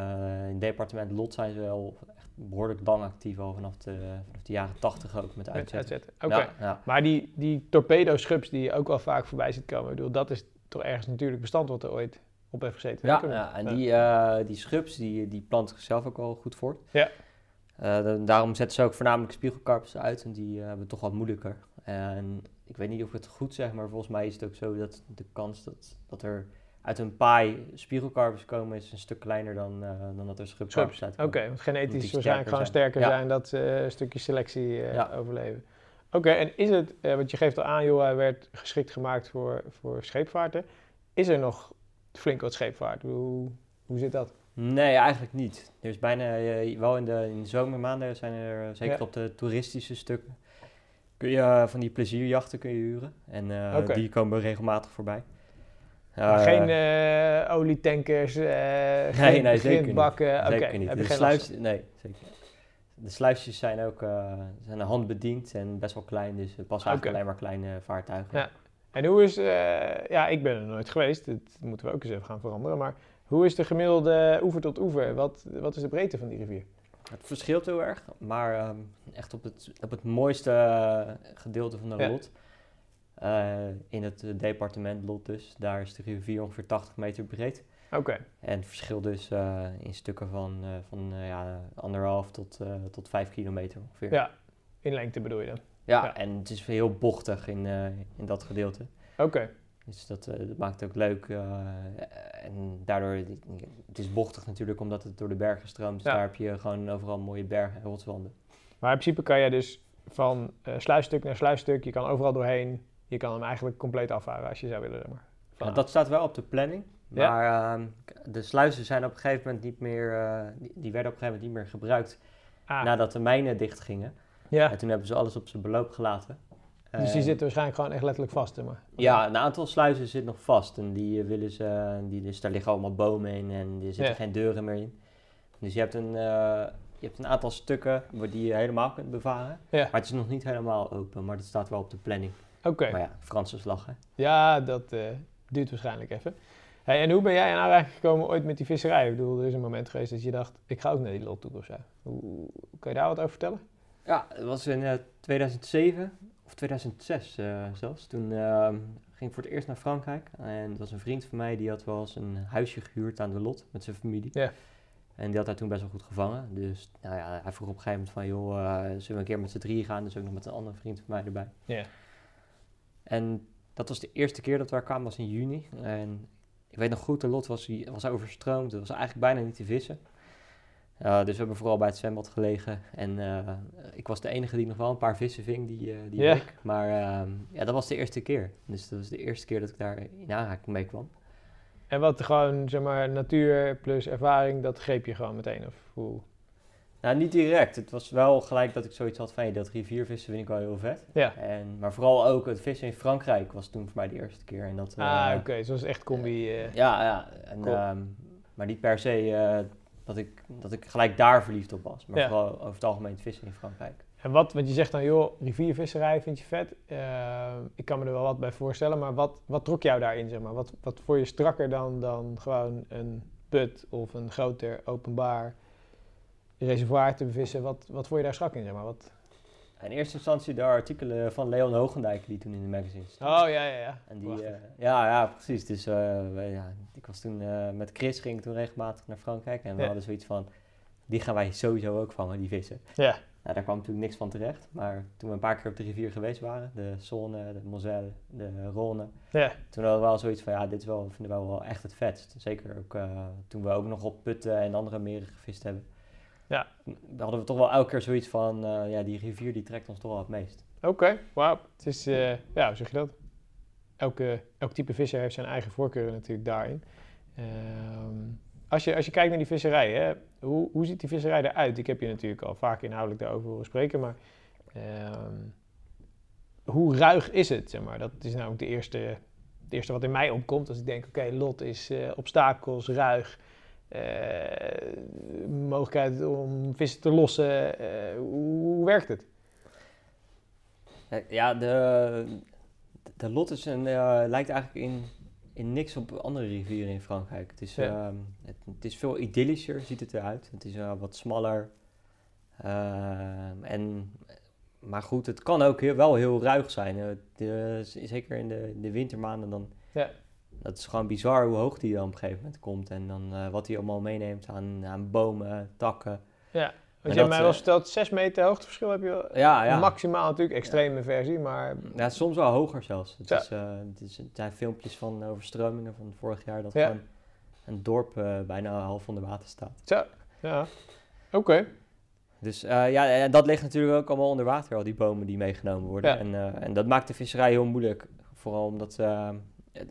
Speaker 4: in het departement Lot zijn ze wel echt behoorlijk lang actief, al vanaf de, vanaf de jaren 80 ook met uitzetten.
Speaker 3: uitzetten. Oké.
Speaker 4: Ja, ja.
Speaker 3: Maar die, die torpedo-schubs die je ook wel vaak voorbij ziet komen, ik bedoel, dat is toch ergens natuurlijk bestand wat er ooit op heeft gezeten.
Speaker 4: Ja, ja, en die, eh, die schubs die, die planten zichzelf ook wel goed voort.
Speaker 3: Ja.
Speaker 4: Eh, dan- daarom zetten ze ook voornamelijk spiegelkarpers uit en die eh, hebben het toch wat moeilijker. En ik weet niet of ik het goed zeg, maar volgens mij is het ook zo dat de kans dat, dat er uit een paai spiegelkarpers komen is een stuk kleiner dan, dan dat er schubkarpers uitkomen.
Speaker 3: Oké, want genetisch waarschijnlijk gewoon
Speaker 4: sterker zijn.
Speaker 3: dat ze een stukje selectie
Speaker 4: Ja.
Speaker 3: overleven. Oké, en is het, eh, want je geeft al aan, joh, hij werd geschikt gemaakt voor, voor scheepvaarten. Is er nog flink wat scheepvaart? Hoe, hoe zit dat?
Speaker 4: Nee, eigenlijk niet. Er is bijna, eh, wel in de, in de zomermaanden zijn er, eh, zeker
Speaker 3: Ja.
Speaker 4: op de toeristische stukken, kun je eh, van die plezierjachten kun je huren. En die komen regelmatig voorbij.
Speaker 3: Maar geen olietankers, geen
Speaker 4: nee, zeker niet.
Speaker 3: grindbakken? Oké, heb
Speaker 4: De
Speaker 3: geen
Speaker 4: sluis, nee, zeker. De sluisjes zijn ook zijn handbediend en best wel klein, dus er passen eigenlijk alleen maar kleine vaartuigen.
Speaker 3: Ja. En hoe is, eh, ja, ik ben er nooit geweest, dat moeten we ook eens even gaan veranderen, maar hoe is de gemiddelde oever tot oever? Wat, wat is de breedte van die rivier?
Speaker 4: Het verschilt heel erg, maar ehm, echt op het, op het mooiste eh, gedeelte van de
Speaker 3: Ja.
Speaker 4: lot, eh, in het departement lot dus, daar is de rivier ongeveer 80 meter breed.
Speaker 3: Oké,
Speaker 4: En het verschil dus in stukken van, van ja, anderhalf tot, tot vijf kilometer ongeveer.
Speaker 3: ja, in lengte bedoel je dan?
Speaker 4: Ja,
Speaker 3: Ja.
Speaker 4: en het is heel bochtig in, eh, in dat gedeelte.
Speaker 3: Oké,
Speaker 4: Dus dat, eh, dat maakt het ook leuk. eh, en daardoor, het is bochtig natuurlijk omdat het door de bergen stroomt. Dus
Speaker 3: Ja.
Speaker 4: daar heb je gewoon overal mooie bergen en rotswanden.
Speaker 3: maar in principe kan je dus van sluisstuk naar sluisstuk, je kan overal doorheen, je kan hem eigenlijk compleet afvaren als je zou willen. Maar.
Speaker 4: Ja, dat staat wel op de planning.
Speaker 3: Ja?
Speaker 4: Maar ehm, k- de sluizen zijn op een gegeven moment niet meer, die, die werden op een gegeven moment niet meer gebruikt
Speaker 3: Ah,
Speaker 4: nadat de mijnen dicht gingen.
Speaker 3: Ja,
Speaker 4: En toen hebben ze alles op zijn beloop gelaten.
Speaker 3: dus die zitten waarschijnlijk gewoon echt letterlijk vast. Maar.
Speaker 4: Ja, een aantal sluizen zit nog vast. En die eh, willen ze, die, dus daar liggen allemaal bomen in en er zitten
Speaker 3: Ja.
Speaker 4: geen deuren meer in. Dus je hebt een, eh, je hebt een aantal stukken waar die je helemaal kunt bevaren.
Speaker 3: Ja.
Speaker 4: Maar het is nog niet helemaal open, maar dat staat wel op de planning.
Speaker 3: Oké,
Speaker 4: Maar ja, Franse slag hè.
Speaker 3: ja, dat eh, duurt waarschijnlijk even. Hey, en hoe ben jij in aanraking gekomen ooit met die visserij? Ik bedoel, er is een moment geweest dat je dacht, ik ga ook naar die lot toe of zo. Hoe, hoe- kan je daar wat over vertellen?
Speaker 4: Ja, het was in eh, 2007 of 2006 eh, zelfs. Toen ehm, ging ik voor het eerst naar Frankrijk. En het was een vriend van mij die had wel eens een huisje gehuurd aan de lot met zijn familie.
Speaker 3: Ja.
Speaker 4: En die had daar toen best wel goed gevangen. Dus nou ja, hij vroeg op een gegeven moment van, joh, eh, zullen we een keer met z'n drieën gaan? Dus ook nog met een andere vriend van mij erbij.
Speaker 3: Ja.
Speaker 4: En dat was de eerste keer dat we daar kwamen, was in juni. En ik weet nog goed, de lot was, was overstroomd. Het was eigenlijk bijna niet te vissen. Uh, dus we hebben vooral bij het zwembad gelegen. En uh, ik was de enige die nog wel een paar vissen ving die, uh, die week. Maar uh, ja, dat was de eerste keer. Dus dat was de eerste keer dat ik daar in aanraking mee kwam.
Speaker 3: En wat gewoon, zeg maar, natuur plus ervaring, dat greep je gewoon meteen? Of hoe?
Speaker 4: Nou, niet direct. Het was wel gelijk dat ik zoiets had van, hey, dat riviervissen vind ik wel heel vet.
Speaker 3: Ja.
Speaker 4: En, maar vooral ook het vissen in Frankrijk was toen voor mij de eerste keer. En dat,
Speaker 3: ah,
Speaker 4: eh,
Speaker 3: oké. Okay. Zoals echt combi... eh,
Speaker 4: Ja, ja. En,
Speaker 3: Cool.
Speaker 4: ehm, maar niet per se eh, dat, ik, dat ik gelijk daar verliefd op was. Maar
Speaker 3: Ja.
Speaker 4: vooral over het algemeen vissen in Frankrijk.
Speaker 3: En wat, want je zegt dan, joh, riviervisserij vind je vet. Eh, ik kan me er wel wat bij voorstellen, maar wat, wat trok jou daarin, zeg maar? Wat, wat vond je strakker dan, dan gewoon een put of een groter openbaar reservoir te bevissen? Wat, wat vond je daar strak in, zeg maar? Wat...
Speaker 4: In eerste instantie de artikelen van Leon Hoogendijk die toen in de magazine stonden.
Speaker 3: Oh, ja, ja, ja.
Speaker 4: En die, eh, ja, ja, precies. Dus eh, ja, ik was toen eh, met Chris ging ik toen regelmatig naar Frankrijk. En we hadden zoiets van, die gaan wij sowieso ook vangen, die vissen.
Speaker 3: Ja,
Speaker 4: Nou, daar kwam natuurlijk niks van terecht. Maar toen we een paar keer op de rivier geweest waren, de Saône, de Moselle, de Rhône.
Speaker 3: ja.
Speaker 4: Toen hadden we wel zoiets van, ja, dit is wel, vinden we wel echt het vetst. Zeker ook toen we ook nog op putten en andere meren gevist hebben.
Speaker 3: Ja.
Speaker 4: Dan hadden we toch wel elke keer zoiets van, eh, ja, die rivier die trekt ons toch wel het meest.
Speaker 3: Oké, wauw. Het is, eh, ja, hoe zeg je dat? Elke, elk type visser heeft zijn eigen voorkeuren natuurlijk daarin. Ehm, als, je, als je kijkt naar die visserij, hè, hoe, hoe ziet die visserij eruit? Ik heb je natuurlijk al vaak inhoudelijk daarover horen spreken, maar ehm, hoe ruig is het? Zeg maar? Dat is nou ook de eerste, het eerste wat in mij opkomt als ik denk, oké, lot is eh, obstakels, ruig, mogelijkheid om vissen te lossen. eh, hoe, werkt het?
Speaker 4: Ja, Ja, de, de lot is een, eh, lijkt eigenlijk in, in niks op andere rivieren in Frankrijk. Het is,
Speaker 3: Ja.
Speaker 4: ehm, het, het is veel idyllischer, ziet het eruit. Het is eh, wat smaller. Ehm, en, maar goed, het kan ook heel, wel heel ruig zijn. Eh, de- zeker in de, de wintermaanden dan...
Speaker 3: Ja.
Speaker 4: Dat is gewoon bizar hoe hoog die dan op een gegeven moment komt. En dan eh, wat hij allemaal meeneemt aan, aan bomen, takken.
Speaker 3: Want
Speaker 4: En
Speaker 3: jij mij
Speaker 4: eh,
Speaker 3: wel verteld, 6 meter hoogteverschil heb je.
Speaker 4: Ja, ja.
Speaker 3: Maximaal natuurlijk, extreme versie, maar
Speaker 4: Ja, soms wel hoger zelfs. Het,
Speaker 3: Ja.
Speaker 4: is, eh, het, is, het zijn filmpjes van overstromingen van vorig jaar dat
Speaker 3: Ja.
Speaker 4: gewoon een dorp eh, bijna half onder water staat.
Speaker 3: zo, ja. Oké,
Speaker 4: Dus eh, ja, en dat ligt natuurlijk ook allemaal onder water, al die bomen die meegenomen worden.
Speaker 3: Ja.
Speaker 4: En, eh, en dat maakt de visserij heel moeilijk. Vooral omdat, eh,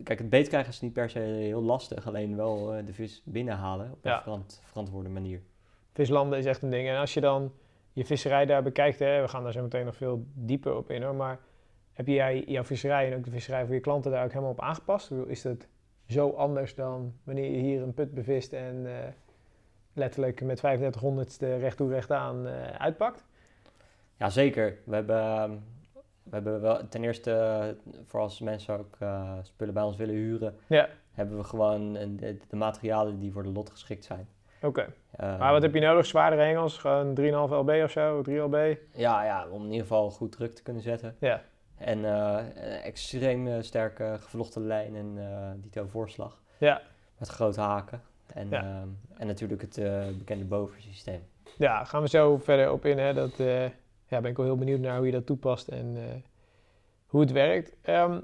Speaker 4: kijk, het beetkrijgen is niet per se heel lastig, alleen wel eh, de vis binnenhalen op een
Speaker 3: Ja.
Speaker 4: verant- verantwoorde manier.
Speaker 3: vislanden is echt een ding. En als je dan je visserij daar bekijkt, hè, we gaan daar zo meteen nog veel dieper op in hoor, maar heb jij jouw visserij en ook de visserij voor je klanten daar ook helemaal op aangepast? Is dat zo anders dan wanneer je hier een put bevist en eh, letterlijk met 3500ste recht toe recht aan eh, uitpakt?
Speaker 4: Ja, zeker. We hebben, ehm, we hebben wel ten eerste, voor als mensen ook eh, spullen bij ons willen huren,
Speaker 3: Ja.
Speaker 4: hebben we gewoon de, de materialen die voor de lot geschikt zijn.
Speaker 3: Oké.
Speaker 4: Eh,
Speaker 3: Maar wat heb je nodig? Zwaardere hengels? Gewoon 3,5 lb of zo? 3 lb?
Speaker 4: Ja, ja, om in ieder geval goed druk te kunnen zetten.
Speaker 3: Ja.
Speaker 4: En een extreem sterke gevlochten lijn en dito voorslag.
Speaker 3: Ja.
Speaker 4: Met grote haken. En,
Speaker 3: Ja.
Speaker 4: ehm, en natuurlijk het bekende bovensysteem.
Speaker 3: Ja, gaan we zo verder op in. Hè. Dat ja, ben ik wel heel benieuwd naar hoe je dat toepast en eh, hoe het werkt. Ehm,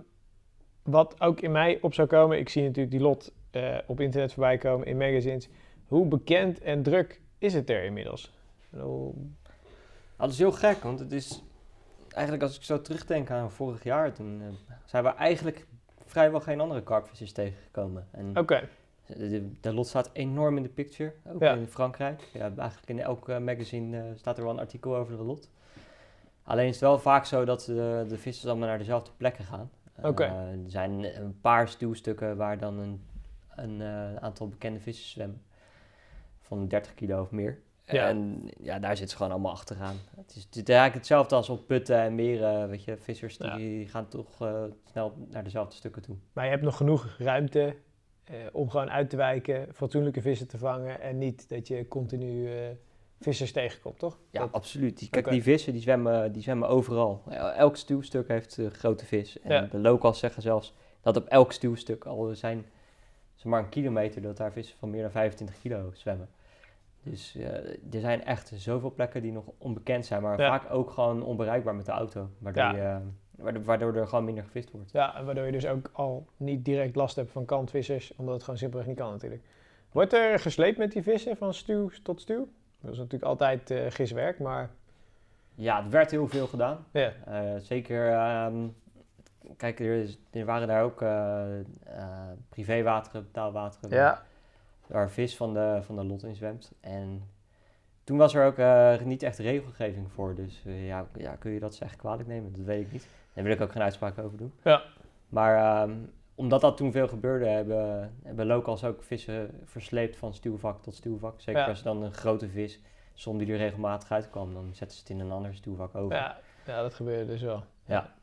Speaker 3: wat ook in mij op zou komen, ik zie natuurlijk die lot eh, op internet voorbij komen, in magazines. Hoe bekend en druk is het er inmiddels?
Speaker 4: Nou, dat is heel gek, want het is... Eigenlijk als ik zo terugdenk aan vorig jaar, toen eh, zijn we eigenlijk vrijwel geen andere karpvissers tegengekomen. En
Speaker 3: Oké,
Speaker 4: de, de, de lot staat enorm in de picture, ook
Speaker 3: Ja.
Speaker 4: in Frankrijk. Ja, eigenlijk in elk magazine staat er wel een artikel over de lot. Alleen is het wel vaak zo dat de, de vissers allemaal naar dezelfde plekken gaan. Eh, er zijn een paar stuwstukken waar dan een, een eh, aantal bekende vissers zwemmen. Van 30 kilo of meer.
Speaker 3: Ja.
Speaker 4: En ja, daar zitten ze gewoon allemaal achteraan. Het is, het is eigenlijk hetzelfde als op putten en meren. Weet je, vissers die gaan toch eh, snel naar dezelfde stukken toe.
Speaker 3: maar je hebt nog genoeg ruimte om gewoon uit te wijken, fatsoenlijke vissen te vangen en niet dat je continu vissers tegenkomt, toch?
Speaker 4: Ja,
Speaker 3: Dat-
Speaker 4: absoluut. Die, kijk, die vissen die zwemmen, die zwemmen overal. El- Elk stuwstuk heeft eh, grote vis. En
Speaker 3: Ja.
Speaker 4: de locals zeggen zelfs dat op elk stuwstuk al zijn zeg maar een kilometer dat daar vissen van meer dan 25 kilo zwemmen. Dus eh, er zijn echt zoveel plekken die nog onbekend zijn, maar
Speaker 3: Ja.
Speaker 4: vaak ook gewoon onbereikbaar met de auto. Waardoor,
Speaker 3: Ja.
Speaker 4: je, eh, waardoor, waardoor er gewoon minder gevist wordt.
Speaker 3: Ja, en waardoor je dus ook al niet direct last hebt van kantvissers, omdat het gewoon simpelweg niet kan natuurlijk. Wordt er gesleept met die vissen van stuw tot stuw? Dat is natuurlijk altijd eh giswerk, maar
Speaker 4: Ja, er werd heel veel gedaan.
Speaker 3: ja.
Speaker 4: Eh, zeker, ehm, kijk, er, is- er waren daar ook eh, privéwateren, betaalwateren.
Speaker 3: Ja,
Speaker 4: waar vis van de, van de lot in zwemt. En toen was er ook niet echt regelgeving voor. Dus ja, ja, kun je dat echt kwalijk nemen? Dat weet ik niet. Daar wil ik ook geen uitspraak over doen.
Speaker 3: Ja.
Speaker 4: Maar ehm, omdat dat toen veel gebeurde, hebben, hebben locals ook vissen versleept van stuwvak tot stuwvak. Zeker
Speaker 3: Ja.
Speaker 4: als er dan een grote vis, som die er regelmatig uitkwam, dan zetten ze het in een ander stuwvak over.
Speaker 3: ja, ja, dat gebeurde dus wel.
Speaker 4: Ja.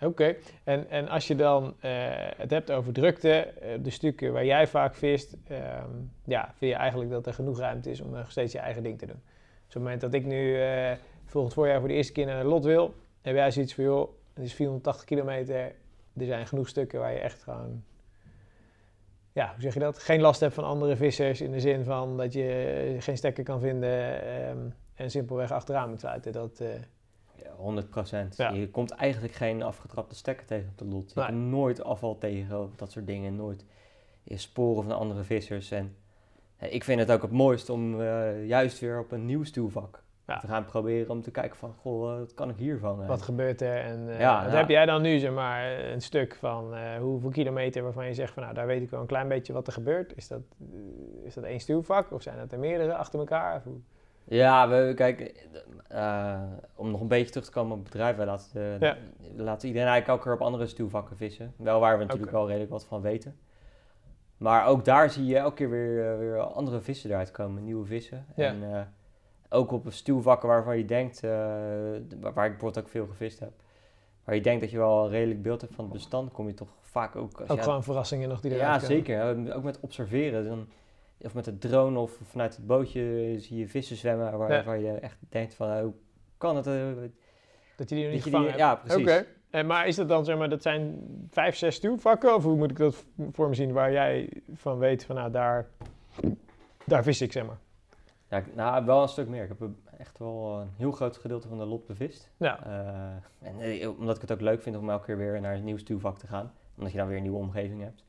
Speaker 3: Oké, en, en als je dan eh, het hebt over drukte, eh, de stukken waar jij vaak vist, ehm, ja, vind je eigenlijk dat er genoeg ruimte is om nog steeds je eigen ding te doen. Dus op het moment dat ik nu eh, volgend voorjaar voor de eerste keer naar de lot wil, heb jij zoiets van, joh, het is 480 kilometer, er zijn genoeg stukken waar je echt gewoon, ja, hoe zeg je dat? Geen last hebt van andere vissers in de zin van dat je geen stekker kan vinden ehm, en simpelweg achteraan moet sluiten. Dat, eh,
Speaker 4: Ja, 100 procent.
Speaker 3: Ja.
Speaker 4: Je komt eigenlijk geen afgetrapte stekker tegen op de lot. Je
Speaker 3: Nee.
Speaker 4: komt nooit afval tegen, dat soort dingen. Nooit sporen van andere vissers. En eh, ik vind het ook het mooist om eh, juist weer op een nieuw stuwvak
Speaker 3: Ja.
Speaker 4: te gaan proberen. Om te kijken van, goh, wat kan ik hier vangen?
Speaker 3: Wat gebeurt er? En eh,
Speaker 4: Ja,
Speaker 3: wat
Speaker 4: ja.
Speaker 3: heb jij dan nu, zeg maar, een stuk van eh, hoeveel kilometer waarvan je zegt van, nou, daar weet ik wel een klein beetje wat er gebeurt. Is dat, eh, is dat één stuwvak of zijn dat er meerdere achter elkaar?
Speaker 4: Ja, we, kijk, om nog een beetje terug te komen op het bedrijf. Wij laten,
Speaker 3: Ja.
Speaker 4: laten iedereen eigenlijk elke keer op andere stuwvakken vissen. Wel waar we natuurlijk wel redelijk wat van weten. Maar ook daar zie je elke keer weer, weer andere vissen eruit komen, nieuwe vissen. En ook op stuwvakken waarvan je denkt, eh, waar ik bijvoorbeeld ook veel gevist heb, waar je denkt dat je wel een redelijk beeld hebt van het bestand, kom je toch vaak ook... Als
Speaker 3: Ook gewoon verrassingen nog die eruit
Speaker 4: ja, zeker. Ook met observeren. Dan, of met de drone of vanuit het bootje zie je vissen zwemmen waar,
Speaker 3: Ja.
Speaker 4: waar je echt denkt van, hoe kan het? eh,
Speaker 3: Dat je die nog niet gevangen
Speaker 4: die, ja, precies.
Speaker 3: En maar is dat dan, zeg maar, dat zijn vijf, zes stuwvakken? Of hoe moet ik dat voor me zien waar jij van weet van, nou, daar, daar vis ik, zeg maar.
Speaker 4: Ja, ik- nou, wel een stuk meer. Ik heb echt wel een heel groot gedeelte van de lot bevist.
Speaker 3: Ja,
Speaker 4: Eh, en eh, omdat ik het ook leuk vind om elke keer weer naar een nieuw stuwvak te gaan. Omdat je dan weer een nieuwe omgeving hebt.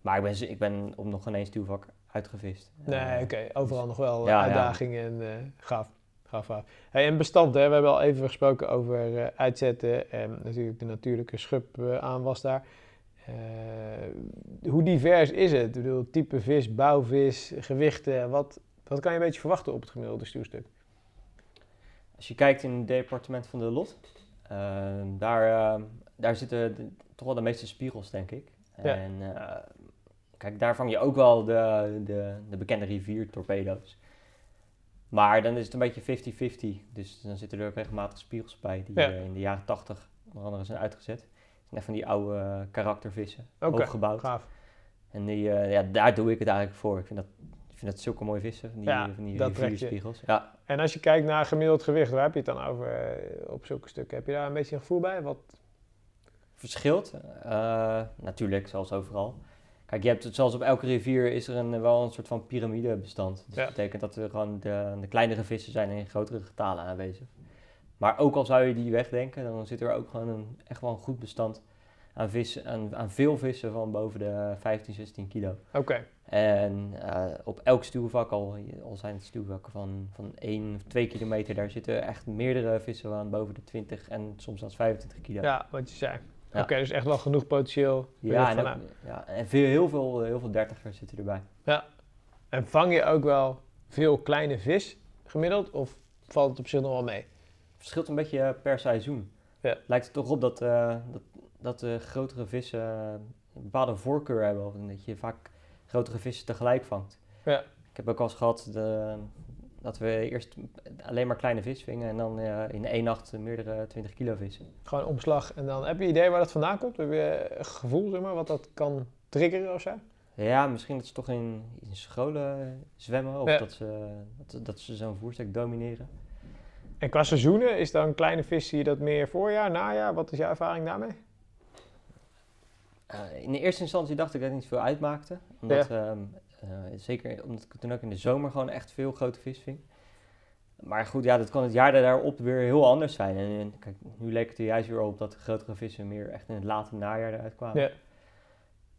Speaker 4: Maar ik ben, ik ben op nog geen één stuwvak uitgevist.
Speaker 3: nee,
Speaker 4: Eh,
Speaker 3: oké. Overal nog wel eh,
Speaker 4: ja, ja.
Speaker 3: uitdagingen en eh gaaf. Gaaf, gaaf. Hey, en bestand, hè? we hebben al even gesproken over uitzetten en natuurlijk de natuurlijke schub eh, aanwas daar. Hoe divers is het? Ik bedoel, type vis, bouwvis, gewichten, wat, wat kan je een beetje verwachten op het gemiddelde stuwstuk?
Speaker 4: Als je kijkt in het departement van de lot, eh, daar, eh, daar zitten de- toch wel de meeste spiegels, denk ik.
Speaker 3: Ja.
Speaker 4: En eh, kijk, daar vang je ook wel de, de, de bekende riviertorpedo's. Maar dan is het een beetje 50-50. Dus dan zitten er ook regelmatig spiegels bij die
Speaker 3: Ja.
Speaker 4: eh, in de jaren 80 onder andere zijn uitgezet. Het zijn echt van die oude karaktervissen,
Speaker 3: Oké,
Speaker 4: hooggebouwd.
Speaker 3: Gaaf.
Speaker 4: En die, eh, ja, daar doe ik het eigenlijk voor. Ik vind dat, vind dat zulke mooie vissen, van die,
Speaker 3: Ja,
Speaker 4: van die
Speaker 3: dat trek je.
Speaker 4: rivierspiegels. Ja,
Speaker 3: En als je kijkt naar gemiddeld gewicht, waar heb je het dan over eh, op zulke stukken? Heb je daar een beetje een gevoel bij? Wat,
Speaker 4: verschilt. eh, natuurlijk, zoals overal. Kijk, je hebt het, zoals op elke rivier is er een, wel een soort van piramidebestand. Dus
Speaker 3: Ja.
Speaker 4: dat betekent dat er gewoon de, de kleinere vissen zijn in grotere getalen aanwezig. Maar ook al zou je die wegdenken, dan zit er ook gewoon een, echt wel een goed bestand aan, vissen, aan, aan veel vissen van boven de 15, 16 kilo.
Speaker 3: Oké,
Speaker 4: En eh, op elk stuwvak, al, al zijn het stuwvakken van, van 1 of 2 kilometer, daar zitten echt meerdere vissen aan boven de 20 en soms zelfs 25 kilo.
Speaker 3: ja, wat je zei.
Speaker 4: Ja.
Speaker 3: Oké, dus echt wel genoeg potentieel.
Speaker 4: Ja, en, ook- ja, en veel, heel, veel, heel veel dertigers zitten erbij.
Speaker 3: en vang je ook wel veel kleine vis gemiddeld? Of valt het op zich nog wel mee?
Speaker 4: Het verschilt een beetje eh, per seizoen.
Speaker 3: Ja.
Speaker 4: Lijkt het toch op dat, eh, dat, dat de grotere vissen eh, een bepaalde voorkeur hebben. Of dat je vaak grotere vissen tegelijk vangt.
Speaker 3: Ja.
Speaker 4: Ik heb ook al eens gehad de- dat we eerst alleen maar kleine vis vingen. En dan eh, in één nacht meerdere 20 kilo vissen.
Speaker 3: Gewoon omslag. En dan heb je idee waar dat vandaan komt? Heb je een gevoel, zeg maar, wat dat kan triggeren of zo?
Speaker 4: Ja, misschien dat ze toch in, in scholen zwemmen. Of
Speaker 3: Ja.
Speaker 4: dat ze, dat, dat ze zo'n voerstek domineren.
Speaker 3: En qua seizoenen, is dan kleine vis, zie je dat meer voorjaar, najaar? Wat is jouw ervaring daarmee?
Speaker 4: Eh, in de eerste instantie dacht ik dat het niet veel uitmaakte. Omdat, ehm, eh, zeker omdat ik toen ook in de zomer gewoon echt veel grote vis ving. Maar goed, ja, dat kan het jaar daarop weer heel anders zijn. En, en kijk, nu leek het er juist weer op dat de grotere vissen meer echt in het late najaar eruit kwamen.
Speaker 3: Ja.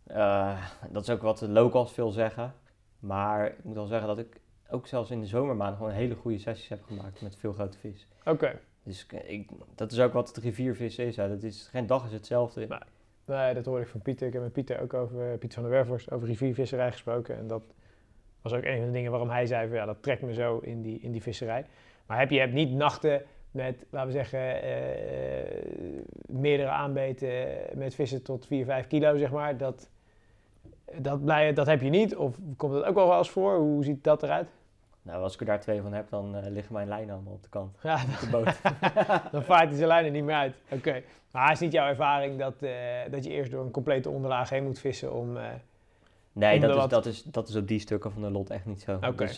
Speaker 4: Eh, dat is ook wat de locals veel zeggen. Maar ik moet wel zeggen dat ik ook zelfs in de zomermaanden gewoon hele goede sessies heb gemaakt met veel grote vis.
Speaker 3: Oké.
Speaker 4: Dus ik, dat is ook wat het riviervissen is. Hè. Dat is geen dag is hetzelfde.
Speaker 3: Nee, dat hoorde ik van Pieter. Ik heb met Pieter ook over, eh, Pieter van der Werfhorst, over riviervisserij gesproken. En dat was ook een van de dingen waarom hij zei van ja, dat trekt me zo in die, in die visserij. Maar heb je hebt niet nachten met, laten we zeggen, eh, meerdere aanbeten met vissen tot 4, 5 kilo, zeg maar. Dat, dat, blij, dat heb je niet. Of komt dat ook wel eens voor? Hoe ziet dat eruit?
Speaker 4: Nou, als ik er daar twee van heb, dan eh, liggen mijn lijnen allemaal op de kant.
Speaker 3: Ja,
Speaker 4: Op de boot.
Speaker 3: dan vaart hij zijn lijnen niet meer uit. Oké. Maar is niet jouw ervaring dat, eh, dat je eerst door een complete onderlaag heen moet vissen om... eh,
Speaker 4: Nee,
Speaker 3: Om
Speaker 4: dat is,
Speaker 3: wat-
Speaker 4: dat, is, dat is op die stukken van de lot echt niet zo.
Speaker 3: Oké.
Speaker 4: Dus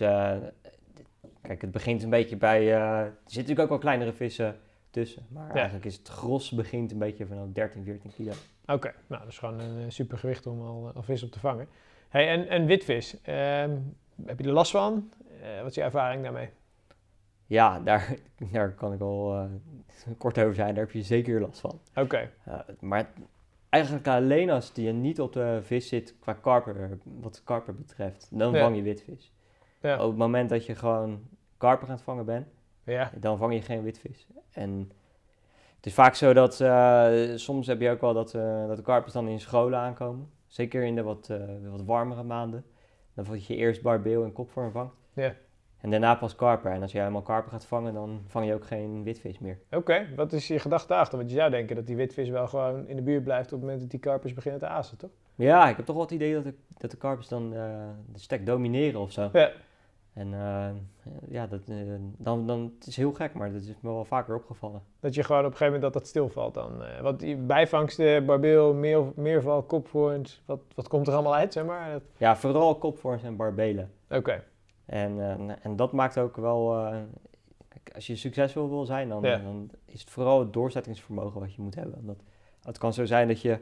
Speaker 4: kijk, het begint een beetje bij... er zitten natuurlijk ook wel kleinere vissen tussen. Maar eigenlijk is het gros begint een beetje vanaf 13, 14 kilo.
Speaker 3: Oké, nou dat is gewoon een super gewicht om al, al vis op te vangen. Hey, en, en witvis, ehm, heb je er last van? Eh, wat is je ervaring daarmee?
Speaker 4: Ja, daar, daar kan ik al eh, kort over zijn. Daar heb je zeker last van.
Speaker 3: Oké,
Speaker 4: Ja, maar eigenlijk alleen als je niet op de vis zit qua karper, wat de karper betreft, dan
Speaker 3: Ja.
Speaker 4: vang je witvis.
Speaker 3: ja.
Speaker 4: Op het moment dat je gewoon karper aan het vangen bent,
Speaker 3: ja.
Speaker 4: dan vang je geen witvis. En het is vaak zo dat eh, soms heb je ook wel dat, eh, dat de karpers dan in scholen aankomen. Zeker in de wat, eh, wat warmere maanden. Dan vang je eerst barbeel en kopvorm vangt.
Speaker 3: Ja.
Speaker 4: En daarna pas karper. En als je helemaal karper gaat vangen, dan vang je ook geen witvis meer.
Speaker 3: Oké, wat is je gedachte daarachter? Want je zou denken dat die witvis wel gewoon in de buurt blijft op het moment dat die karpers beginnen te azen, toch?
Speaker 4: Ja, ik heb toch wel het idee dat de, dat de karpers dan eh, de stek domineren of zo.
Speaker 3: Ja.
Speaker 4: En eh, ja, dat, eh, dan, dan het is heel gek, maar dat is me wel vaker opgevallen.
Speaker 3: Dat je gewoon op een gegeven moment dat dat stilvalt dan. eh, want die bijvangsten, barbeel, meer, meerval, kopvoorns, wat, wat komt er allemaal uit, zeg maar? Dat-
Speaker 4: Ja, vooral kopvorms en barbelen.
Speaker 3: Oké,
Speaker 4: En, eh, en dat maakt ook wel... eh, kijk, als je succesvol wil zijn, dan,
Speaker 3: Ja.
Speaker 4: dan is het vooral het doorzettingsvermogen wat je moet hebben. Omdat, het kan zo zijn dat je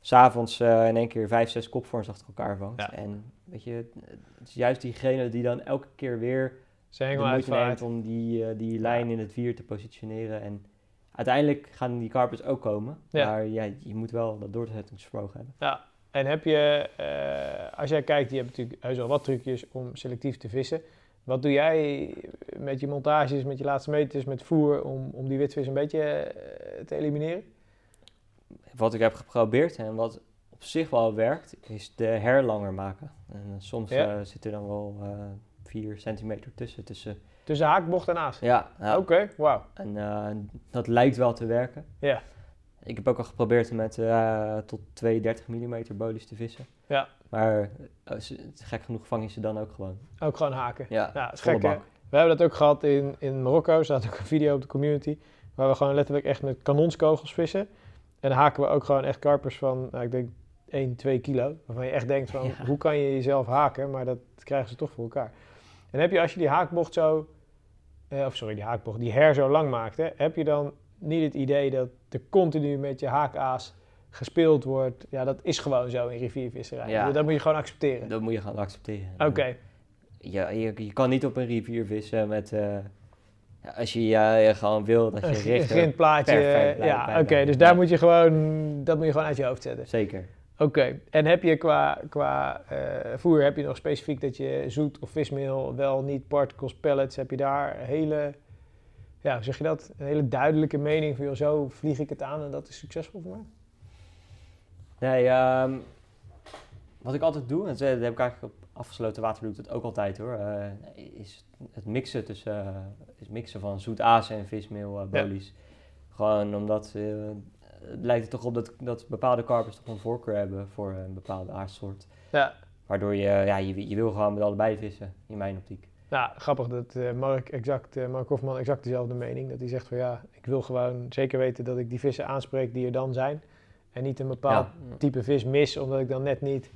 Speaker 4: s'avonds eh in één keer vijf, zes kopvorms achter elkaar vangt.
Speaker 3: Ja.
Speaker 4: En weet je, het is juist diegene die dan elke keer weer
Speaker 3: ze
Speaker 4: de moeite neemt om die, die lijn in het wier te positioneren. En uiteindelijk gaan die carpets ook komen.
Speaker 3: Ja.
Speaker 4: Maar ja, je moet wel dat doorzettingsvermogen hebben.
Speaker 3: Ja, en heb je, eh, als jij kijkt, je hebt natuurlijk heus al wat trucjes om selectief te vissen. Wat doe jij met je montages, met je laatste meters, met voer, om, om die witvis een beetje eh, te elimineren?
Speaker 4: Wat ik heb geprobeerd en wat op zich wel werkt, is de her langer maken. En eh, soms
Speaker 3: Ja.
Speaker 4: zit er dan wel 4 centimeter tussen. tussen.
Speaker 3: Tussen haakbocht en aas.
Speaker 4: Ja, ja.
Speaker 3: Oké, wauw.
Speaker 4: en dat lijkt wel te werken.
Speaker 3: Ja.
Speaker 4: Ik heb ook al geprobeerd met eh, tot 2 30 mm bolies te vissen.
Speaker 3: Ja.
Speaker 4: Maar ze- gek genoeg vang je ze dan ook gewoon.
Speaker 3: Ook gewoon haken.
Speaker 4: Ja,
Speaker 3: Ja, is gek. We hebben dat ook gehad in, in Marokko. Er staat ook een video op de community. Waar we gewoon letterlijk echt met kanonskogels vissen. En haken we ook gewoon echt karpers van, nou, ik denk 1, 2 kilo. Waarvan je echt denkt van,
Speaker 4: Ja.
Speaker 3: hoe kan je jezelf haken? Maar dat krijgen ze toch voor elkaar. En heb je als je die haakbocht zo, eh, of sorry, die haakbocht, die her zo lang maakt, hè, heb je dan niet het idee dat er continu met je haakaas gespeeld wordt? Ja, dat is gewoon zo in riviervisserij.
Speaker 4: Ja.
Speaker 3: Dat moet je gewoon accepteren.
Speaker 4: Dat moet je gaan accepteren.
Speaker 3: Oké,
Speaker 4: Ja, je, je kan niet op een rivier vissen met... eh, als je ja, gewoon wil dat je
Speaker 3: een
Speaker 4: richt...
Speaker 3: grindplaatje.
Speaker 4: perfect blijft
Speaker 3: ja, oké, dus daar moet je gewoon, dat moet je gewoon uit je hoofd zetten.
Speaker 4: Zeker.
Speaker 3: Oké, en heb je qua, qua eh, voer, heb je nog specifiek dat je zoet of vismeel, wel niet particles, pellets, heb je daar een hele, ja, hoe zeg je dat, een hele duidelijke mening van, joh, zo vlieg ik het aan en dat is succesvol voor mij?
Speaker 4: Nee, ehm, wat ik altijd doe, en dat heb ik eigenlijk op afgesloten water doe ik dat ook altijd hoor, eh, is het mixen tussen, eh, is mixen van zoet aas en vismeel, eh
Speaker 3: Ja.
Speaker 4: bolies. Gewoon omdat het lijkt er toch op dat, dat bepaalde karpers toch een voorkeur hebben voor een bepaalde aardsoort.
Speaker 3: Ja,
Speaker 4: Waardoor je, ja, je, je wil gewoon met allebei vissen, in mijn optiek.
Speaker 3: Nou, grappig dat eh, Mark, exact, eh, Mark Hofman exact dezelfde mening, dat hij zegt van ja, ik wil gewoon zeker weten dat ik die vissen aanspreek die er dan zijn en niet een bepaald
Speaker 4: Ja.
Speaker 3: type vis mis, omdat ik dan net niet.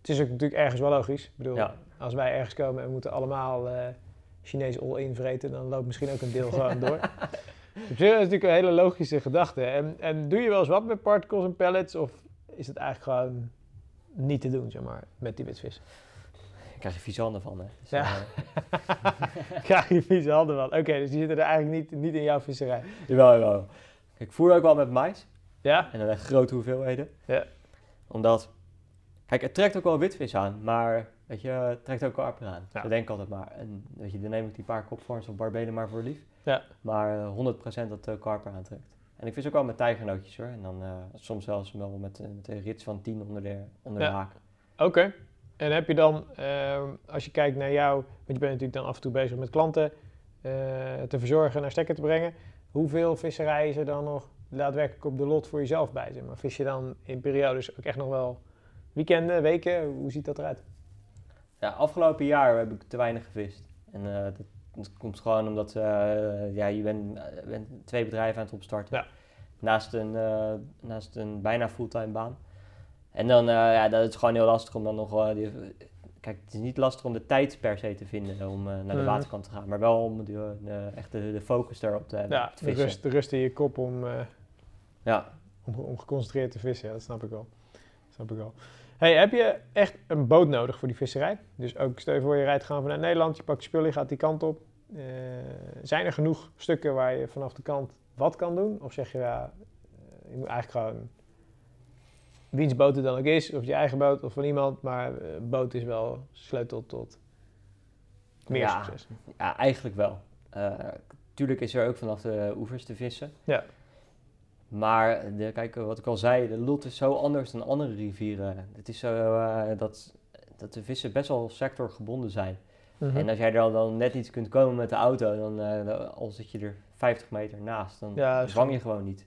Speaker 3: Het is ook natuurlijk ergens wel logisch. Ik bedoel,
Speaker 4: Ja.
Speaker 3: als wij ergens komen en we moeten allemaal eh Chinees all-in vreten, dan loopt misschien ook een deel gewoon door. Zich is natuurlijk een hele logische gedachte. En, en doe je wel eens wat met particles en pellets, of is het eigenlijk gewoon niet te doen, zeg maar, met die witvis?
Speaker 4: Krijg je vieze handen van, hè. Dus,
Speaker 3: Ja.
Speaker 4: eh,
Speaker 3: Krijg je vieze handen van. Oké, dus die zitten er eigenlijk niet, niet in jouw visserij.
Speaker 4: jawel, jawel. Ik voer ook wel met mais.
Speaker 3: Ja?
Speaker 4: En dan echt grote hoeveelheden.
Speaker 3: Ja.
Speaker 4: Omdat, kijk, het trekt ook wel witvis aan, maar weet je, het trekt ook karper aan.
Speaker 3: Ja.
Speaker 4: Zo denk ik altijd maar. En weet je, dan neem ik die paar kopvorms of barbelen maar voor lief.
Speaker 3: Ja.
Speaker 4: Maar eh, 100% dat de karper aantrekt. En ik vis ook wel met tijgernootjes hoor. En dan eh, soms zelfs wel met, eh, met een rits van 10 onder de, onder
Speaker 3: Ja.
Speaker 4: de haak.
Speaker 3: Oké. En heb je dan, ehm, als je kijkt naar jou, want je bent natuurlijk dan af en toe bezig met klanten eh, te verzorgen, naar stekker te brengen. Hoeveel visserij is er dan nog daadwerkelijk op de lot voor jezelf bij? Zeg maar vis je dan in periodes ook echt nog wel weekenden, weken? Hoe ziet dat eruit?
Speaker 4: Ja, afgelopen jaar heb ik te weinig gevist. En eh, dat, dat komt gewoon omdat eh, ja, je bent, bent twee bedrijven aan het opstarten.
Speaker 3: Ja.
Speaker 4: Naast, een, naast een bijna fulltime baan. En dan, eh, ja, dat is gewoon heel lastig om dan nog... eh, die, kijk, het is niet lastig om de tijd per se te vinden om eh, naar de waterkant te gaan. Maar wel om de, echt de, de focus daarop te hebben.
Speaker 3: Ja, de rust, de rust in je kop om,
Speaker 4: Ja,
Speaker 3: om, om geconcentreerd te vissen. Ja, dat snap ik wel. Dat snap ik wel. Hey, heb je echt een boot nodig voor die visserij? Dus ook stel je voor je rijdt gaan vanuit Nederland, je pakt je spullen, je gaat die kant op. Zijn er genoeg stukken waar je vanaf de kant wat kan doen? Of zeg je ja, je moet eigenlijk gewoon wiens boot het dan ook is, of je eigen boot of van iemand, maar eh, boot is wel sleutel tot meer
Speaker 4: Ja.
Speaker 3: succes.
Speaker 4: ja eigenlijk wel. Eh, tuurlijk is er ook vanaf de oevers te vissen.
Speaker 3: Ja.
Speaker 4: Maar de, kijk, wat ik al zei, de lot is zo anders dan andere rivieren. Het is zo eh, dat, dat de vissen best wel sectorgebonden zijn.
Speaker 3: Mhm.
Speaker 4: En als jij er dan net niet kunt komen met de auto, dan dan- al zit je er 50 meter naast, dan
Speaker 3: Ja,
Speaker 4: vang
Speaker 3: goed.
Speaker 4: je gewoon niet.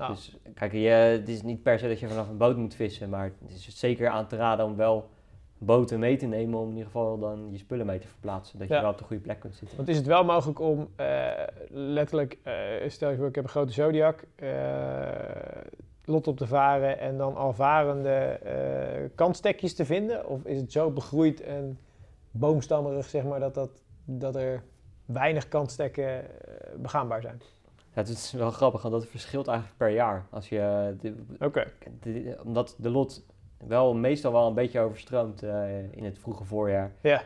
Speaker 3: Nou,
Speaker 4: Dus kijk, je, het is niet per se dat je vanaf een boot moet vissen, maar het is zeker aan te raden om wel boten mee te nemen om in ieder geval dan je spullen mee te verplaatsen. Dat je wel op de goede plek kunt zitten.
Speaker 3: Want is het wel mogelijk om eh, letterlijk, eh, stel je voor ik heb een grote Zodiac, eh, lot op te varen en dan al varende eh kantstekjes te vinden? Of is het zo begroeid en boomstammerig zeg maar dat, dat, dat er weinig kantstekken begaanbaar zijn?
Speaker 4: Ja, het is wel grappig, want dat verschilt eigenlijk per jaar. Als je,
Speaker 3: Oké,
Speaker 4: omdat de lot wel meestal wel een beetje overstroomt eh, in het vroege voorjaar.
Speaker 3: ja.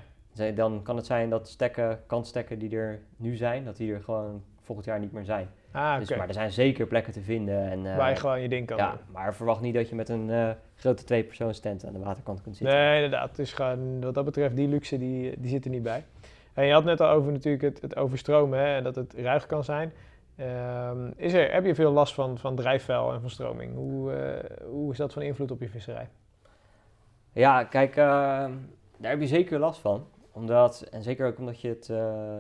Speaker 4: Dan kan het zijn dat stekken, kantstekken die er nu zijn, dat die er gewoon volgend jaar niet meer zijn.
Speaker 3: Ah.
Speaker 4: Dus, maar er zijn zeker plekken te vinden. En, eh,
Speaker 3: Waar je gewoon je ding kan
Speaker 4: ja,
Speaker 3: doen.
Speaker 4: maar verwacht niet dat je met een eh, grote tweepersoonstent aan de waterkant kunt zitten.
Speaker 3: Nee, inderdaad. Gewoon, wat dat betreft, die luxe die, die zit er niet bij. En je had net al over natuurlijk het, het overstromen hè, en dat het ruig kan zijn. Ehm, is er, heb je veel last van, van drijfvuil en van stroming? Hoe, eh, hoe is dat van invloed op je visserij?
Speaker 4: Ja, kijk, eh, daar heb je zeker last van. Omdat, en zeker ook omdat je het... eh,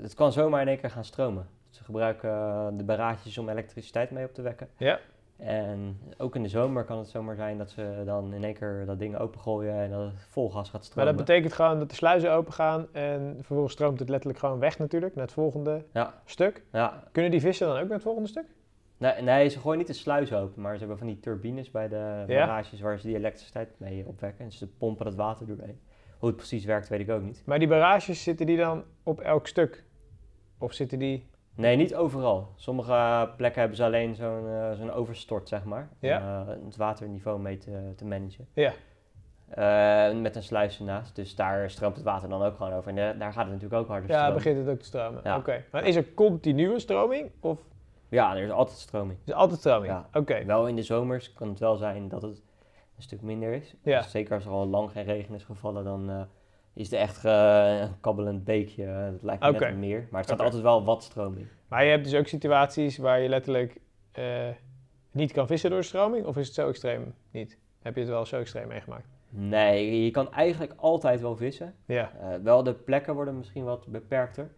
Speaker 4: het kan zomaar in één keer gaan stromen. Ze gebruiken de barrages om elektriciteit mee op te wekken.
Speaker 3: Ja.
Speaker 4: En ook in de zomer kan het zomaar zijn dat ze dan in één keer dat ding opengooien en dat het vol gas gaat
Speaker 3: Maar
Speaker 4: stromen.
Speaker 3: dat betekent gewoon dat de sluizen open gaan en vervolgens stroomt het letterlijk gewoon weg natuurlijk naar het volgende
Speaker 4: Ja.
Speaker 3: stuk.
Speaker 4: Ja,
Speaker 3: Kunnen die vissen dan ook naar het volgende stuk?
Speaker 4: nee, nee, ze gooien niet de sluis open, maar ze hebben van die turbines bij de
Speaker 3: Ja.
Speaker 4: barrages waar ze die elektriciteit mee opwekken. En ze pompen het water doorheen. Hoe het precies werkt, weet ik ook niet.
Speaker 3: Maar die barrages, zitten die dan op elk stuk? Of zitten die...
Speaker 4: Nee, niet overal. Sommige plekken hebben ze alleen zo'n eh, zo'n overstort, zeg maar.
Speaker 3: Ja.
Speaker 4: Om eh, het waterniveau mee te, te managen.
Speaker 3: Ja.
Speaker 4: Eh, met een sluis ernaast. Dus daar stroomt het water dan ook gewoon over. En daar gaat het natuurlijk ook harder
Speaker 3: Ja, begint het ook te stromen.
Speaker 4: Ja.
Speaker 3: Oké. Maar is er continue stroming of
Speaker 4: Ja, er is altijd stroming.
Speaker 3: is er altijd stroming?
Speaker 4: Ja.
Speaker 3: Oké.
Speaker 4: Wel in de zomers kan het wel zijn dat het een stuk minder is.
Speaker 3: Ja.
Speaker 4: Dus zeker als er al lang geen regen is gevallen, dan is het echt een kabbelend beekje. Het lijkt me net een meer. Maar het staat altijd wel wat stroming.
Speaker 3: Maar je hebt dus ook situaties waar je letterlijk eh, niet kan vissen door de stroming? Of is het zo extreem niet? Heb je het wel zo extreem meegemaakt?
Speaker 4: Nee, je kan eigenlijk altijd wel vissen.
Speaker 3: Ja.
Speaker 4: Eh, wel, de plekken worden misschien wat beperkter.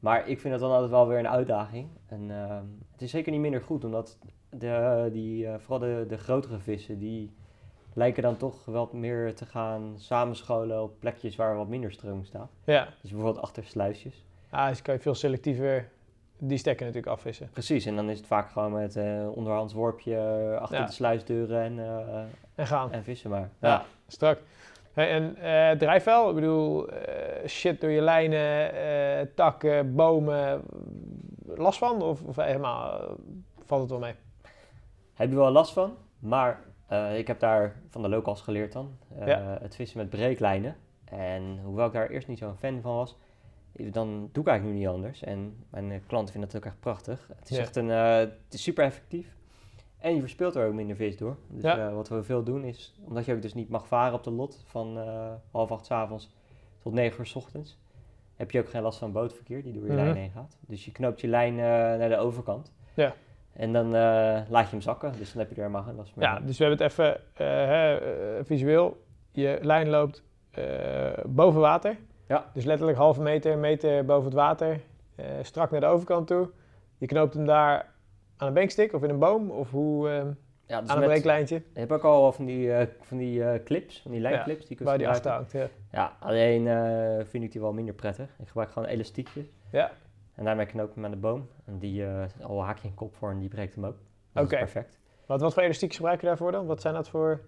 Speaker 4: Maar ik vind het dan altijd wel weer een uitdaging. En ehm, het is zeker niet minder goed, omdat de, die, eh, vooral de, de grotere vissen, die lijken dan toch wel meer te gaan samenscholen op plekjes waar wat minder stroom staat.
Speaker 3: Ja.
Speaker 4: Dus bijvoorbeeld achter sluisjes.
Speaker 3: Ah, dus kan je veel selectiever die stekken natuurlijk afvissen.
Speaker 4: Precies, en dan is het vaak gewoon met eh onderhands worpje eh, achter
Speaker 3: Ja.
Speaker 4: de sluisdeuren en, eh,
Speaker 3: En gaan.
Speaker 4: en vissen maar.
Speaker 3: Ja, strak. Hey, en eh drijfvuil, ik bedoel, shit door je lijnen, takken, bomen, last van? Of, of helemaal, valt het wel mee?
Speaker 4: Heb je wel last van, maar eh, ik heb daar van de locals geleerd dan. eh,
Speaker 3: Ja.
Speaker 4: Het vissen met breeklijnen. En hoewel ik daar eerst niet zo'n fan van was, dan doe ik eigenlijk nu niet anders. En mijn eh, klanten vinden het ook echt prachtig. Het is
Speaker 3: Ja.
Speaker 4: echt een, eh, het is super effectief. En je verspeelt er ook minder vis door. Dus
Speaker 3: Ja.
Speaker 4: eh, wat we veel doen is, omdat je ook dus niet mag varen op de lot van eh, half acht 's avonds tot negen uur 's ochtends, heb je ook geen last van bootverkeer die door je
Speaker 3: Mhm.
Speaker 4: lijn heen gaat. Dus je knoopt je lijn eh, naar de overkant.
Speaker 3: Ja.
Speaker 4: En dan eh, laat je hem zakken, dus dan heb je er helemaal geen last meer
Speaker 3: Ja, dus we hebben het even eh, hè, eh, visueel. Je lijn loopt boven water.
Speaker 4: Ja.
Speaker 3: Dus letterlijk halve meter, meter boven het water. strak naar de overkant toe. Je knoopt hem daar aan een benkstick of in een boom. Of hoe,
Speaker 4: Ja, dus
Speaker 3: aan een breeklijntje.
Speaker 4: Je hebt ook al van die, van die clips, van die lijnclips. die je kunt
Speaker 3: Waar die
Speaker 4: gebruiken.
Speaker 3: achter hangt. Ja.
Speaker 4: Ja, alleen vind ik die wel minder prettig. Ik gebruik gewoon elastiekjes.
Speaker 3: Ja.
Speaker 4: En daarmee knoop ik hem aan de boom. En die, eh al haak je een kop voor en die breekt hem ook. Dat
Speaker 3: Oké.
Speaker 4: is perfect.
Speaker 3: Wat, wat voor elastiek gebruik je daarvoor dan? Wat zijn dat voor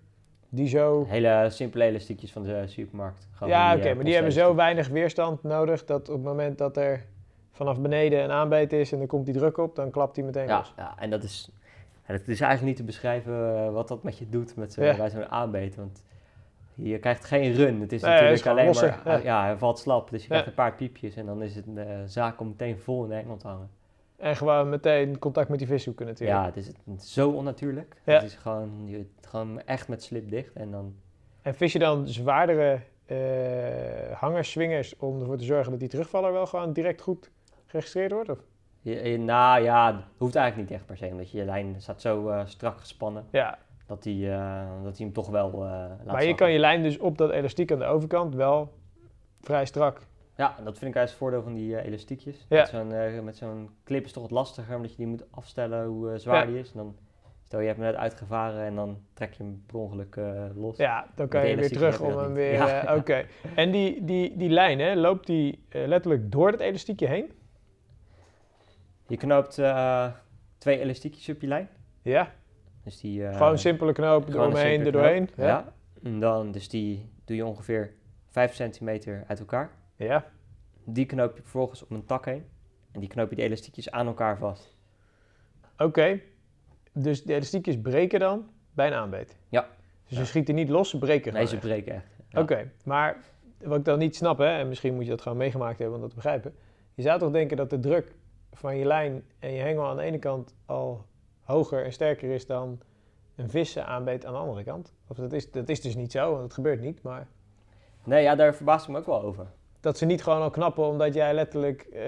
Speaker 3: die zo...
Speaker 4: Hele simpele elastiekjes van de supermarkt. Gewoon
Speaker 3: Ja, oké,
Speaker 4: eh,
Speaker 3: maar die hebben zo weinig weerstand nodig dat op het moment dat er vanaf beneden een aanbeet is en er komt die druk op, dan klapt die meteen
Speaker 4: Ja,
Speaker 3: los.
Speaker 4: ja, en dat is, dat is eigenlijk niet te beschrijven eh, wat dat met je doet met zo,
Speaker 3: Ja.
Speaker 4: bij zo'n aanbeet. Want je krijgt geen run. Het is
Speaker 3: Nee,
Speaker 4: natuurlijk
Speaker 3: is
Speaker 4: alleen
Speaker 3: lossen,
Speaker 4: maar...
Speaker 3: ja.
Speaker 4: Ja. hij valt slap. Dus je krijgt een paar piepjes en dan is het een zaak om meteen vol in de hengel te hangen.
Speaker 3: En gewoon meteen contact met die vishoeken natuurlijk.
Speaker 4: Ja, het is, het is zo onnatuurlijk. Het is gewoon, je, gewoon echt met slip dicht en dan...
Speaker 3: En vis je dan zwaardere eh hangers, swingers om ervoor te zorgen dat die terugvaller wel gewoon direct goed geregistreerd wordt? Of?
Speaker 4: Je, je- nou ja, hoeft eigenlijk niet echt per se, omdat je, je lijn staat zo eh, strak gespannen
Speaker 3: Ja,
Speaker 4: dat hij eh, dat hij hem toch wel eh laat
Speaker 3: maar je
Speaker 4: zakken.
Speaker 3: kan je lijn dus op dat elastiek aan de overkant wel vrij strak.
Speaker 4: Ja, dat vind ik juist het voordeel van die eh, elastiekjes.
Speaker 3: Ja.
Speaker 4: Met zo'n met zo'n clip is toch wat lastiger, omdat je die moet afstellen hoe zwaar
Speaker 3: Ja.
Speaker 4: die is. En dan Stel je hebt hem net uitgevaren en dan trek je hem per ongeluk los.
Speaker 3: Ja, dan kan je weer terug om
Speaker 4: dat
Speaker 3: hem weer...
Speaker 4: Ja.
Speaker 3: Oké. En die, die, die lijn, hè, loopt die letterlijk door het elastiekje heen?
Speaker 4: Je knoopt twee elastiekjes op je lijn.
Speaker 3: Ja,
Speaker 4: Dus die, eh,
Speaker 3: gewoon simpele knoop
Speaker 4: een
Speaker 3: eromheen, er doorheen.
Speaker 4: knoop. Ja. En dan, dus die doe je ongeveer 5 centimeter uit elkaar.
Speaker 3: ja.
Speaker 4: Die knoop je vervolgens om een tak heen. En die knoop je de elastiekjes aan elkaar vast.
Speaker 3: Oké. Dus de elastiekjes breken dan bij een aanbeet?
Speaker 4: Ja.
Speaker 3: Dus
Speaker 4: Ja.
Speaker 3: ze schieten niet los, ze breken
Speaker 4: Nee, ze
Speaker 3: echt.
Speaker 4: breken echt. Ja.
Speaker 3: Oké, maar wat ik dan niet snap, hè, en misschien moet je dat gewoon meegemaakt hebben om dat te begrijpen. Je zou toch denken dat de druk van je lijn en je hengel aan de ene kant al hoger en sterker is dan een vissen aanbeet aan de andere kant? Of dat is, dat is dus niet zo, want dat gebeurt niet. Maar
Speaker 4: Nee, ja, daar verbaas ik me ook wel over.
Speaker 3: dat ze niet gewoon al knappen omdat jij letterlijk eh,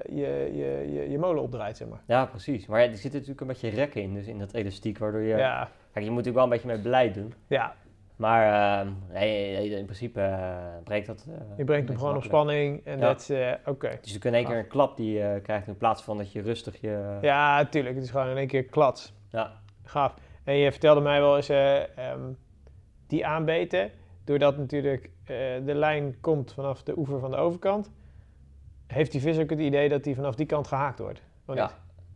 Speaker 3: je, je, je, je molen opdraait, zeg maar.
Speaker 4: Ja, precies. Maar ja, er zit natuurlijk een beetje rek in, dus in dat elastiek, waardoor je...
Speaker 3: Ja,
Speaker 4: Kijk, je moet natuurlijk wel een beetje met beleid doen.
Speaker 3: ja.
Speaker 4: Maar ehm, nee, nee, in principe eh, breekt dat... eh,
Speaker 3: je brengt hem gewoon op spanning en dat eh, oké.
Speaker 4: Dus je kunt in één keer een klap die je krijgt in plaats van dat je rustig je...
Speaker 3: Ja, tuurlijk. Het is gewoon in één keer klats.
Speaker 4: Ja.
Speaker 3: Gaaf. En je vertelde mij wel eens eh, ehm, die aanbeten, doordat natuurlijk de lijn komt vanaf de oever van de overkant, heeft die vis ook het idee dat die vanaf die kant gehaakt wordt. Of
Speaker 4: Ja.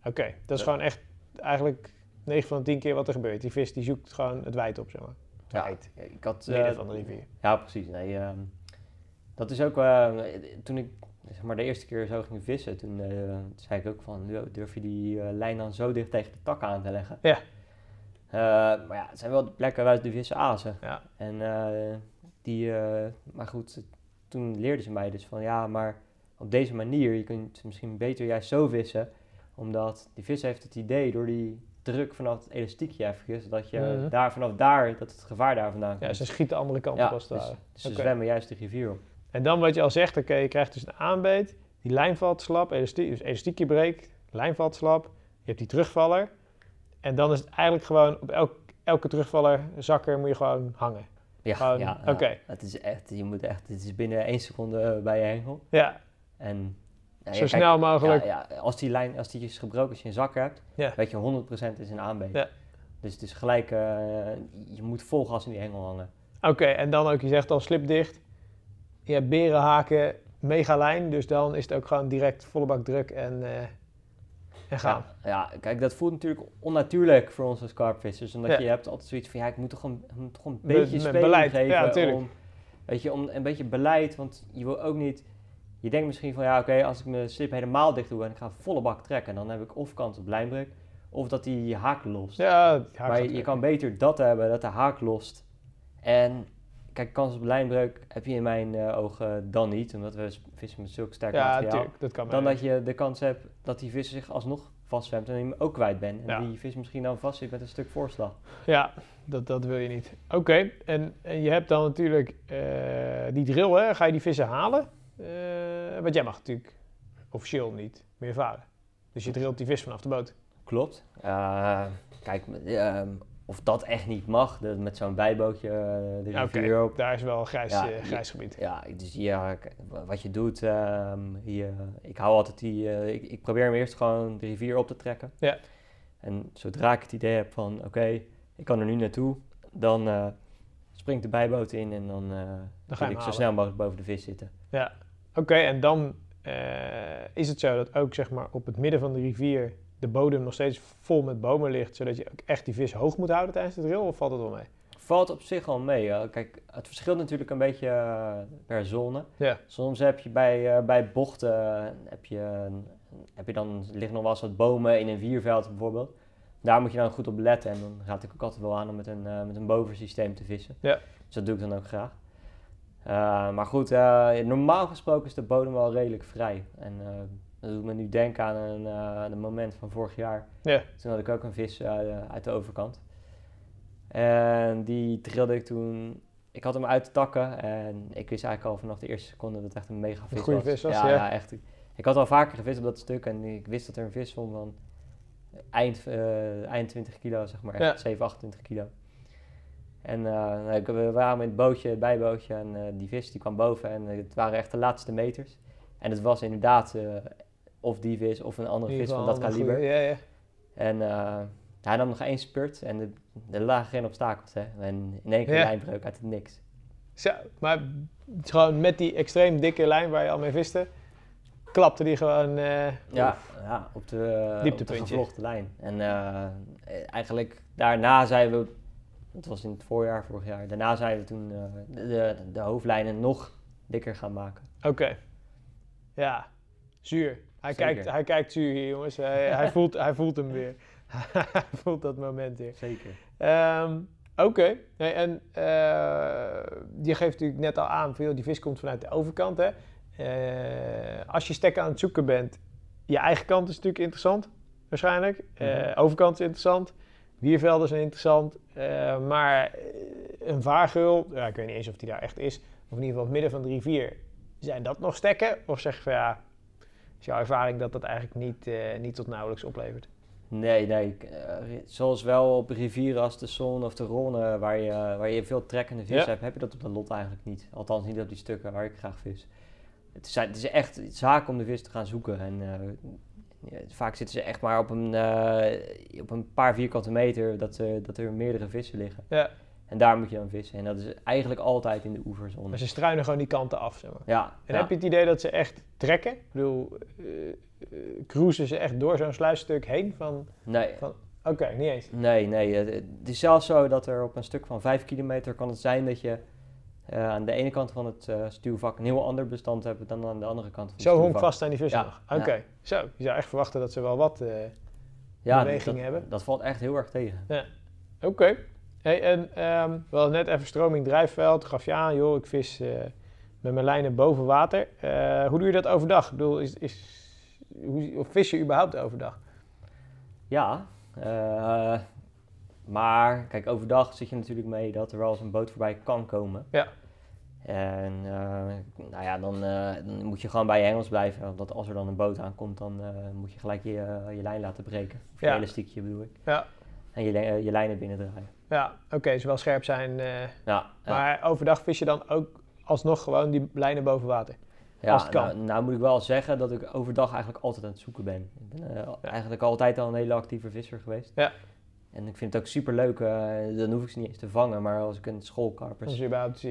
Speaker 3: Oké, dat is
Speaker 4: Ja.
Speaker 3: gewoon echt eigenlijk 9 van de 10 keer wat er gebeurt. Die vis die zoekt gewoon het wijd op, zeg maar.
Speaker 4: Ja, ik had...
Speaker 3: Midden
Speaker 4: eh,
Speaker 3: van de rivier.
Speaker 4: Ja, precies. Nee, ehm, dat is ook... eh, toen ik zeg maar, de eerste keer zo ging vissen, toen eh, zei ik ook van... "Yo, Durf je die lijn dan zo dicht tegen de tak aan te leggen?
Speaker 3: Ja.
Speaker 4: Maar ja, het zijn wel de plekken waar de vissen azen.
Speaker 3: Ja.
Speaker 4: En die... maar goed, toen leerden ze mij dus van... Ja, maar op deze manier, je kunt misschien beter juist zo vissen. Omdat die vis heeft het idee door die druk vanaf het elastiekje even, dat je
Speaker 3: Mhm.
Speaker 4: daar vanaf daar, dat het gevaar daar vandaan
Speaker 3: Ja,
Speaker 4: komt.
Speaker 3: ze schieten de andere kant op als het
Speaker 4: dus, ze zwemmen juist de rivier op.
Speaker 3: En dan wat je al zegt, oké, je krijgt dus een aanbeet, die lijn valt slap, elastie, dus elastiekje breekt, lijn valt slap, je hebt die terugvaller. En dan is het eigenlijk gewoon op elk, elke terugvaller, zakker, moet je gewoon hangen.
Speaker 4: Ja,
Speaker 3: Gewoon,
Speaker 4: ja, ja.
Speaker 3: oké.
Speaker 4: Het is echt, je moet echt, het is binnen één seconde eh, bij je hengel.
Speaker 3: Ja,
Speaker 4: En ja,
Speaker 3: zo
Speaker 4: kijk,
Speaker 3: snel mogelijk.
Speaker 4: Ja, ja, als die lijn, als die is gebroken, als je een zak hebt, weet je 100% is een aanbeet.
Speaker 3: Ja.
Speaker 4: Dus het is gelijk, eh, je moet vol gas in die hengel hangen.
Speaker 3: Oké, en dan ook, je zegt al slipdicht. Je hebt berenhaken, mega lijn, dus dan is het ook gewoon direct volle bak druk en, en gaan.
Speaker 4: Ja, kijk, dat voelt natuurlijk onnatuurlijk voor ons als carpvissers. Omdat je hebt altijd zoiets van, ja, ik moet toch een, moet toch een
Speaker 3: Be-
Speaker 4: beetje
Speaker 3: met
Speaker 4: speling
Speaker 3: beleid.
Speaker 4: geven.
Speaker 3: Ja, tuurlijk.
Speaker 4: om, weet je, om een beetje beleid, want je wil ook niet... Je denkt misschien van, ja, oké, als ik mijn slip helemaal dicht doe en ik ga volle bak trekken, dan heb ik of kans op lijnbreuk, of dat die haak lost.
Speaker 3: Ja, haak
Speaker 4: maar je, kan beter dat hebben, dat de haak lost. En kijk, kans op lijnbreuk heb je in mijn eh, ogen dan niet, omdat we vissen met zulk sterk
Speaker 3: Ja,
Speaker 4: materiaal.
Speaker 3: dat kan
Speaker 4: Dan dat je de kans hebt dat die vis zich alsnog vastzwemt en je hem ook kwijt bent. En
Speaker 3: Ja.
Speaker 4: die vis misschien dan vast zit met een stuk voorslag.
Speaker 3: Ja, dat, dat wil je niet. Oké, en, en je hebt dan natuurlijk eh, die drill, hè? ga je die vissen halen? Eh, want jij mag natuurlijk officieel niet meer varen. Dus je drilt die vis vanaf de boot.
Speaker 4: Klopt. Eh, kijk, ehm, of dat echt niet mag, de- met zo'n bijbootje eh, de
Speaker 3: Ja,
Speaker 4: rivier op.
Speaker 3: daar is wel een grijs,
Speaker 4: Ja,
Speaker 3: grijs gebied.
Speaker 4: Ja, dus ja, wat je doet, ehm, je, ik hou altijd die, ik, ik probeer hem eerst gewoon de rivier op te trekken.
Speaker 3: Ja.
Speaker 4: En zodra ik het idee heb van, oké, ik kan er nu naartoe, dan springt de bijboot in en dan, eh
Speaker 3: ga
Speaker 4: ik zo snel mogelijk boven de vis zitten.
Speaker 3: Oké, en dan eh, is het zo dat ook zeg maar, op het midden van de rivier de bodem nog steeds vol met bomen ligt, zodat je ook echt die vis hoog moet houden tijdens de drill, of valt het wel mee?
Speaker 4: Valt op zich al mee. Kijk, het verschilt natuurlijk een beetje eh, per zone.
Speaker 3: Ja.
Speaker 4: Soms heb je bij, eh, bij bochten, heb je, heb je dan, liggen nog wel eens wat bomen in een vierveld bijvoorbeeld. Daar moet je dan goed op letten. En dan raad ik ook altijd wel aan om met een, met een bovensysteem te vissen.
Speaker 3: Ja.
Speaker 4: Dus dat doe ik dan ook graag. Eh, maar goed, eh, normaal gesproken is de bodem wel redelijk vrij. En eh, dat doet me nu denken aan een, een moment van vorig jaar.
Speaker 3: Ja.
Speaker 4: Toen had ik ook een vis uit de overkant. En die trilde ik toen. Ik had hem uit de takken en ik wist eigenlijk al vanaf de eerste seconde dat het echt een mega vis
Speaker 3: goede
Speaker 4: was.
Speaker 3: vis was,
Speaker 4: ja,
Speaker 3: ja.
Speaker 4: ja, echt. Ik had al vaker gevist op dat stuk en ik wist dat er een vis stond van eind, eind 20 kilo, zeg maar. Echt
Speaker 3: Ja.
Speaker 4: 7, 28 kilo. En eh, nou, we waren met het bootje, het bijbootje en eh, die vis die kwam boven en het waren echt de laatste meters. En het was inderdaad eh, of die vis of een andere
Speaker 3: In
Speaker 4: vis van dat kaliber.
Speaker 3: Ja, ja.
Speaker 4: En hij nam nog één spurt en er- er lagen geen obstakels. Hè? En in één keer
Speaker 3: Ja.
Speaker 4: lijnbreuk uit het niks.
Speaker 3: Zo, maar gewoon met die extreem dikke lijn waar je al mee viste, klapte die gewoon...
Speaker 4: Ja, ja op de, op de gevlochten lijn. En eigenlijk daarna zijn we, het was in het voorjaar vorig jaar, daarna zijn we toen eh, de, de, de hoofdlijnen nog dikker gaan maken.
Speaker 3: Oké. Ja, zuur. Hij
Speaker 4: Zeker.
Speaker 3: kijkt, hij kijkt zuur hier, jongens. Hij, hij, voelt, hij voelt hem weer. hij voelt dat moment weer.
Speaker 4: Zeker.
Speaker 3: Ehm, Oké. Nee, en eh, je geeft natuurlijk net al aan, veel die vis komt vanuit de overkant. Hè? Eh, als je stekken aan het zoeken bent, je eigen kant is natuurlijk interessant, waarschijnlijk.
Speaker 4: Mhm.
Speaker 3: Overkant is interessant. Wiervelden zijn interessant. Eh, maar eh, een vaargeul, ja, ik weet niet eens of die daar echt is. Of in ieder geval het midden van de rivier. Zijn dat nog stekken? Of zeg je van ja, is jouw ervaring dat dat eigenlijk niet, eh, niet tot nauwelijks oplevert?
Speaker 4: Nee, nee. ik, zoals wel op rivieren als de Son of de Ronne, waar je, waar je veel trekkende vis
Speaker 3: Ja.
Speaker 4: hebt, heb je dat op de lot eigenlijk niet. Althans niet op die stukken waar ik graag vis. Het is, het is echt zaak om de vis te gaan zoeken. En ja, vaak zitten ze echt maar op een, eh, op een paar vierkante meter dat, dat er meerdere vissen liggen.
Speaker 3: Ja,
Speaker 4: En daar moet je dan vissen. En dat is eigenlijk altijd in de oeverzone.
Speaker 3: maar ze struinen gewoon die kanten af, zeg maar.
Speaker 4: Ja,
Speaker 3: En
Speaker 4: ja.
Speaker 3: heb je het idee dat ze echt trekken? Ik bedoel, eh, cruisen ze echt door zo'n sluisstuk heen? Van,
Speaker 4: Nee,
Speaker 3: Oké, niet eens.
Speaker 4: Nee, nee. Het is zelfs zo dat er op een stuk van 5 kilometer kan het zijn dat je eh, aan de ene kant van het eh, stuwvak een heel ander bestand hebt dan aan de andere kant van het
Speaker 3: Zo honkvast zijn die vissen
Speaker 4: Ja,
Speaker 3: nog. Oké, zo. Je zou echt verwachten dat ze wel wat... eh,
Speaker 4: ja,
Speaker 3: beweging
Speaker 4: dat,
Speaker 3: hebben.
Speaker 4: Dat valt echt heel erg tegen.
Speaker 3: Oké. Hey, en ehm, we hadden net even stroming drijfveld. Gaf je aan, joh, ik vis met mijn lijnen boven water. Hoe doe je dat overdag? Ik bedoel, is, is, hoe, of vis je überhaupt overdag?
Speaker 4: Ja, maar kijk, overdag zit je natuurlijk mee dat er wel eens een boot voorbij kan komen.
Speaker 3: Ja.
Speaker 4: En eh, nou ja, dan, eh, dan moet je gewoon bij je hengels blijven. Want als er dan een boot aankomt, dan eh, moet je gelijk je, je lijn laten breken. Of je
Speaker 3: Ja.
Speaker 4: elastiekje bedoel ik.
Speaker 3: Ja.
Speaker 4: En je, je lijnen binnendraaien.
Speaker 3: Ja, oké, ze wel scherp zijn.
Speaker 4: Ja.
Speaker 3: Maar overdag vis je dan ook alsnog gewoon die lijnen boven water?
Speaker 4: Ja,
Speaker 3: Als het kan.
Speaker 4: Nou, nou moet ik wel zeggen dat ik overdag eigenlijk altijd aan het zoeken ben. Ik ben eigenlijk altijd al een hele actieve visser geweest.
Speaker 3: Ja.
Speaker 4: En ik vind het ook super leuk, dan hoef ik ze niet eens te vangen, maar als ik een schoolkarpers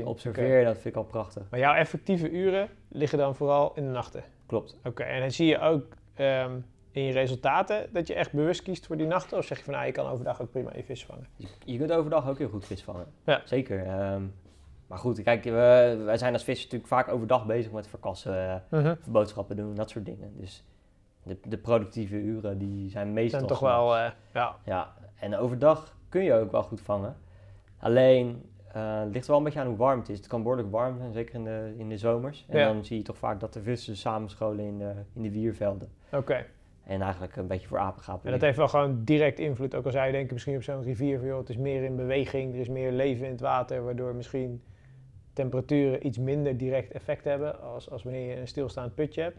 Speaker 4: observeer, dat vind ik al prachtig.
Speaker 3: Maar jouw effectieve uren liggen dan vooral in de nachten?
Speaker 4: Klopt.
Speaker 3: Oké, en dan zie je ook ehm, in je resultaten dat je echt bewust kiest voor die nachten? Of zeg je van, nou, je kan overdag ook prima je vis vangen?
Speaker 4: Je, je kunt overdag ook heel goed vis vangen.
Speaker 3: Ja.
Speaker 4: Zeker. ehm, maar goed, kijk, we, wij zijn als vissers natuurlijk vaak overdag bezig met verkassen, eh, of boodschappen doen, dat soort dingen. Dus de, de productieve uren die zijn meestal
Speaker 3: zijn toch wel, eh, ja,
Speaker 4: Ja, en overdag kun je ook wel goed vangen. Alleen, eh, het ligt wel een beetje aan hoe warm het is. Het kan behoorlijk warm zijn, zeker in de, in de zomers. En
Speaker 3: Ja.
Speaker 4: dan zie je toch vaak dat de vissen samenscholen in de, in de wiervelden.
Speaker 3: oké.
Speaker 4: En eigenlijk een beetje voor apengapen.
Speaker 3: En dat heeft wel gewoon direct invloed. Ook al zou je denken misschien op zo'n rivier van, joh, het is meer in beweging, er is meer leven in het water, waardoor misschien temperaturen iets minder direct effect hebben als, als wanneer je een stilstaand putje hebt.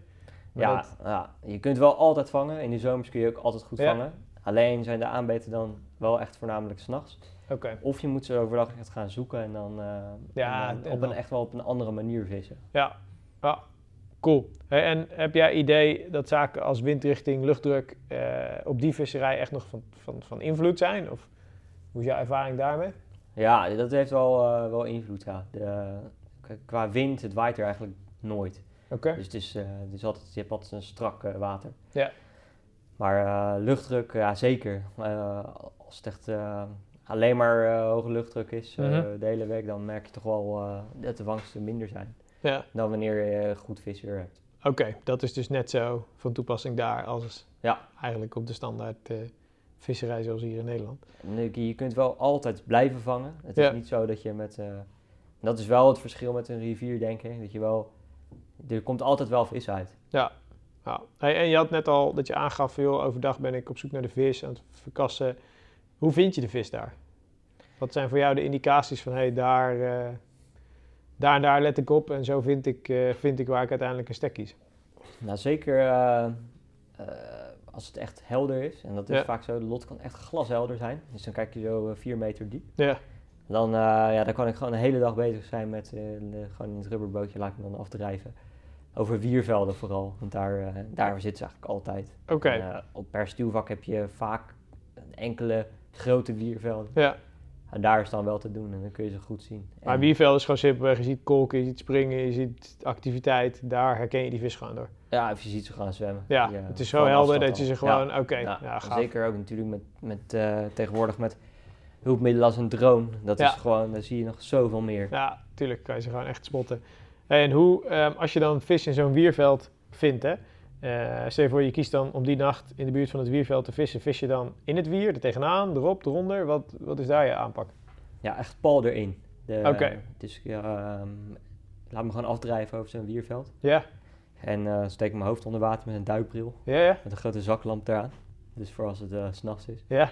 Speaker 3: Maar
Speaker 4: Ja,
Speaker 3: dat-
Speaker 4: ja, je kunt wel altijd vangen. In de zomers kun je ook altijd goed
Speaker 3: Ja.
Speaker 4: vangen. Alleen zijn de aanbeten dan wel echt voornamelijk s'nachts.
Speaker 3: Oké,
Speaker 4: Of je moet ze overdag echt gaan zoeken en dan, eh,
Speaker 3: Ja,
Speaker 4: en dan
Speaker 3: en
Speaker 4: op een, echt wel op een andere manier vissen.
Speaker 3: ja. ja. Cool. Hey, en heb jij idee dat zaken als windrichting, luchtdruk eh, op die visserij echt nog van, van, van invloed zijn? Of hoe is jouw ervaring daarmee?
Speaker 4: Ja, dat heeft wel, eh, wel invloed, ja. De, qua wind, het waait er eigenlijk nooit.
Speaker 3: Oké.
Speaker 4: Dus het is, het is altijd, je hebt altijd een strak water.
Speaker 3: Ja.
Speaker 4: Maar eh, luchtdruk, ja zeker. Eh, als het echt eh, alleen maar hoge luchtdruk is
Speaker 3: Mhm.
Speaker 4: de hele week, dan merk je toch wel dat de vangsten minder zijn.
Speaker 3: Ja.
Speaker 4: Dan wanneer je goed visser hebt.
Speaker 3: Oké, dat is dus net zo van toepassing daar als
Speaker 4: Ja.
Speaker 3: eigenlijk op de standaard visserij zoals hier in Nederland.
Speaker 4: Je- kunt wel altijd blijven vangen. Het
Speaker 3: Ja.
Speaker 4: is niet zo dat je met... dat is wel het verschil met een rivier, denk ik. Dat je wel... Er komt altijd wel vis uit.
Speaker 3: Ja. Hey, en je had net al dat je aangaf, joh, overdag ben ik op zoek naar de vis aan het verkassen. Hoe vind je de vis daar? Wat zijn voor jou de indicaties van, hey, daar, eh, daar en daar let ik op en zo vind ik, eh, vind ik waar ik uiteindelijk een stek kies?
Speaker 4: Nou, zeker eh, als het echt helder is. En dat is
Speaker 3: Ja.
Speaker 4: vaak zo. De lot kan echt glashelder zijn. Dus dan kijk je zo vier meter diep.
Speaker 3: Ja.
Speaker 4: Dan, ja, dan kan ik gewoon de hele dag bezig zijn met gewoon in het rubberbootje laat ik me dan afdrijven. Over wiervelden vooral, want daar, eh, daar zit ze eigenlijk altijd.
Speaker 3: Oké,
Speaker 4: eh, op per stuwvak heb je vaak, enkele grote wiervelden.
Speaker 3: Ja.
Speaker 4: En daar is dan wel te doen en dan kun je ze goed zien.
Speaker 3: Maar
Speaker 4: En-
Speaker 3: wierveld is gewoon simpelweg, je ziet kolken, je ziet springen, je ziet activiteit. Daar herken je die vis gewoon door.
Speaker 4: Ja, of je ziet ze gaan zwemmen.
Speaker 3: Ja,
Speaker 4: Die, eh,
Speaker 3: het is zo helder dat je ze gewoon, oké,
Speaker 4: Ja,
Speaker 3: ja,
Speaker 4: en
Speaker 3: gaaf.
Speaker 4: zeker ook natuurlijk met, met eh, tegenwoordig met hulpmiddelen als een drone. Dat is gewoon, daar zie je nog zoveel meer.
Speaker 3: Ja, tuurlijk kan je ze gewoon echt spotten. En hoe, ehm, als je dan vis in zo'n wierveld vindt, hè, eh, stel je voor je kiest dan om die nacht in de buurt van het wierveld te vissen, vis je dan in het wier, er tegenaan, erop, eronder? Wat, wat is daar je aanpak?
Speaker 4: Ja, echt pal erin.
Speaker 3: Oké.
Speaker 4: Dus ja, ehm, laat me gewoon afdrijven over zo'n wierveld.
Speaker 3: Ja,
Speaker 4: En eh steek mijn hoofd onder water met een duikbril.
Speaker 3: ja, ja,
Speaker 4: Met een grote zaklamp eraan. Dus voor als het eh, s s'nachts is.
Speaker 3: ja.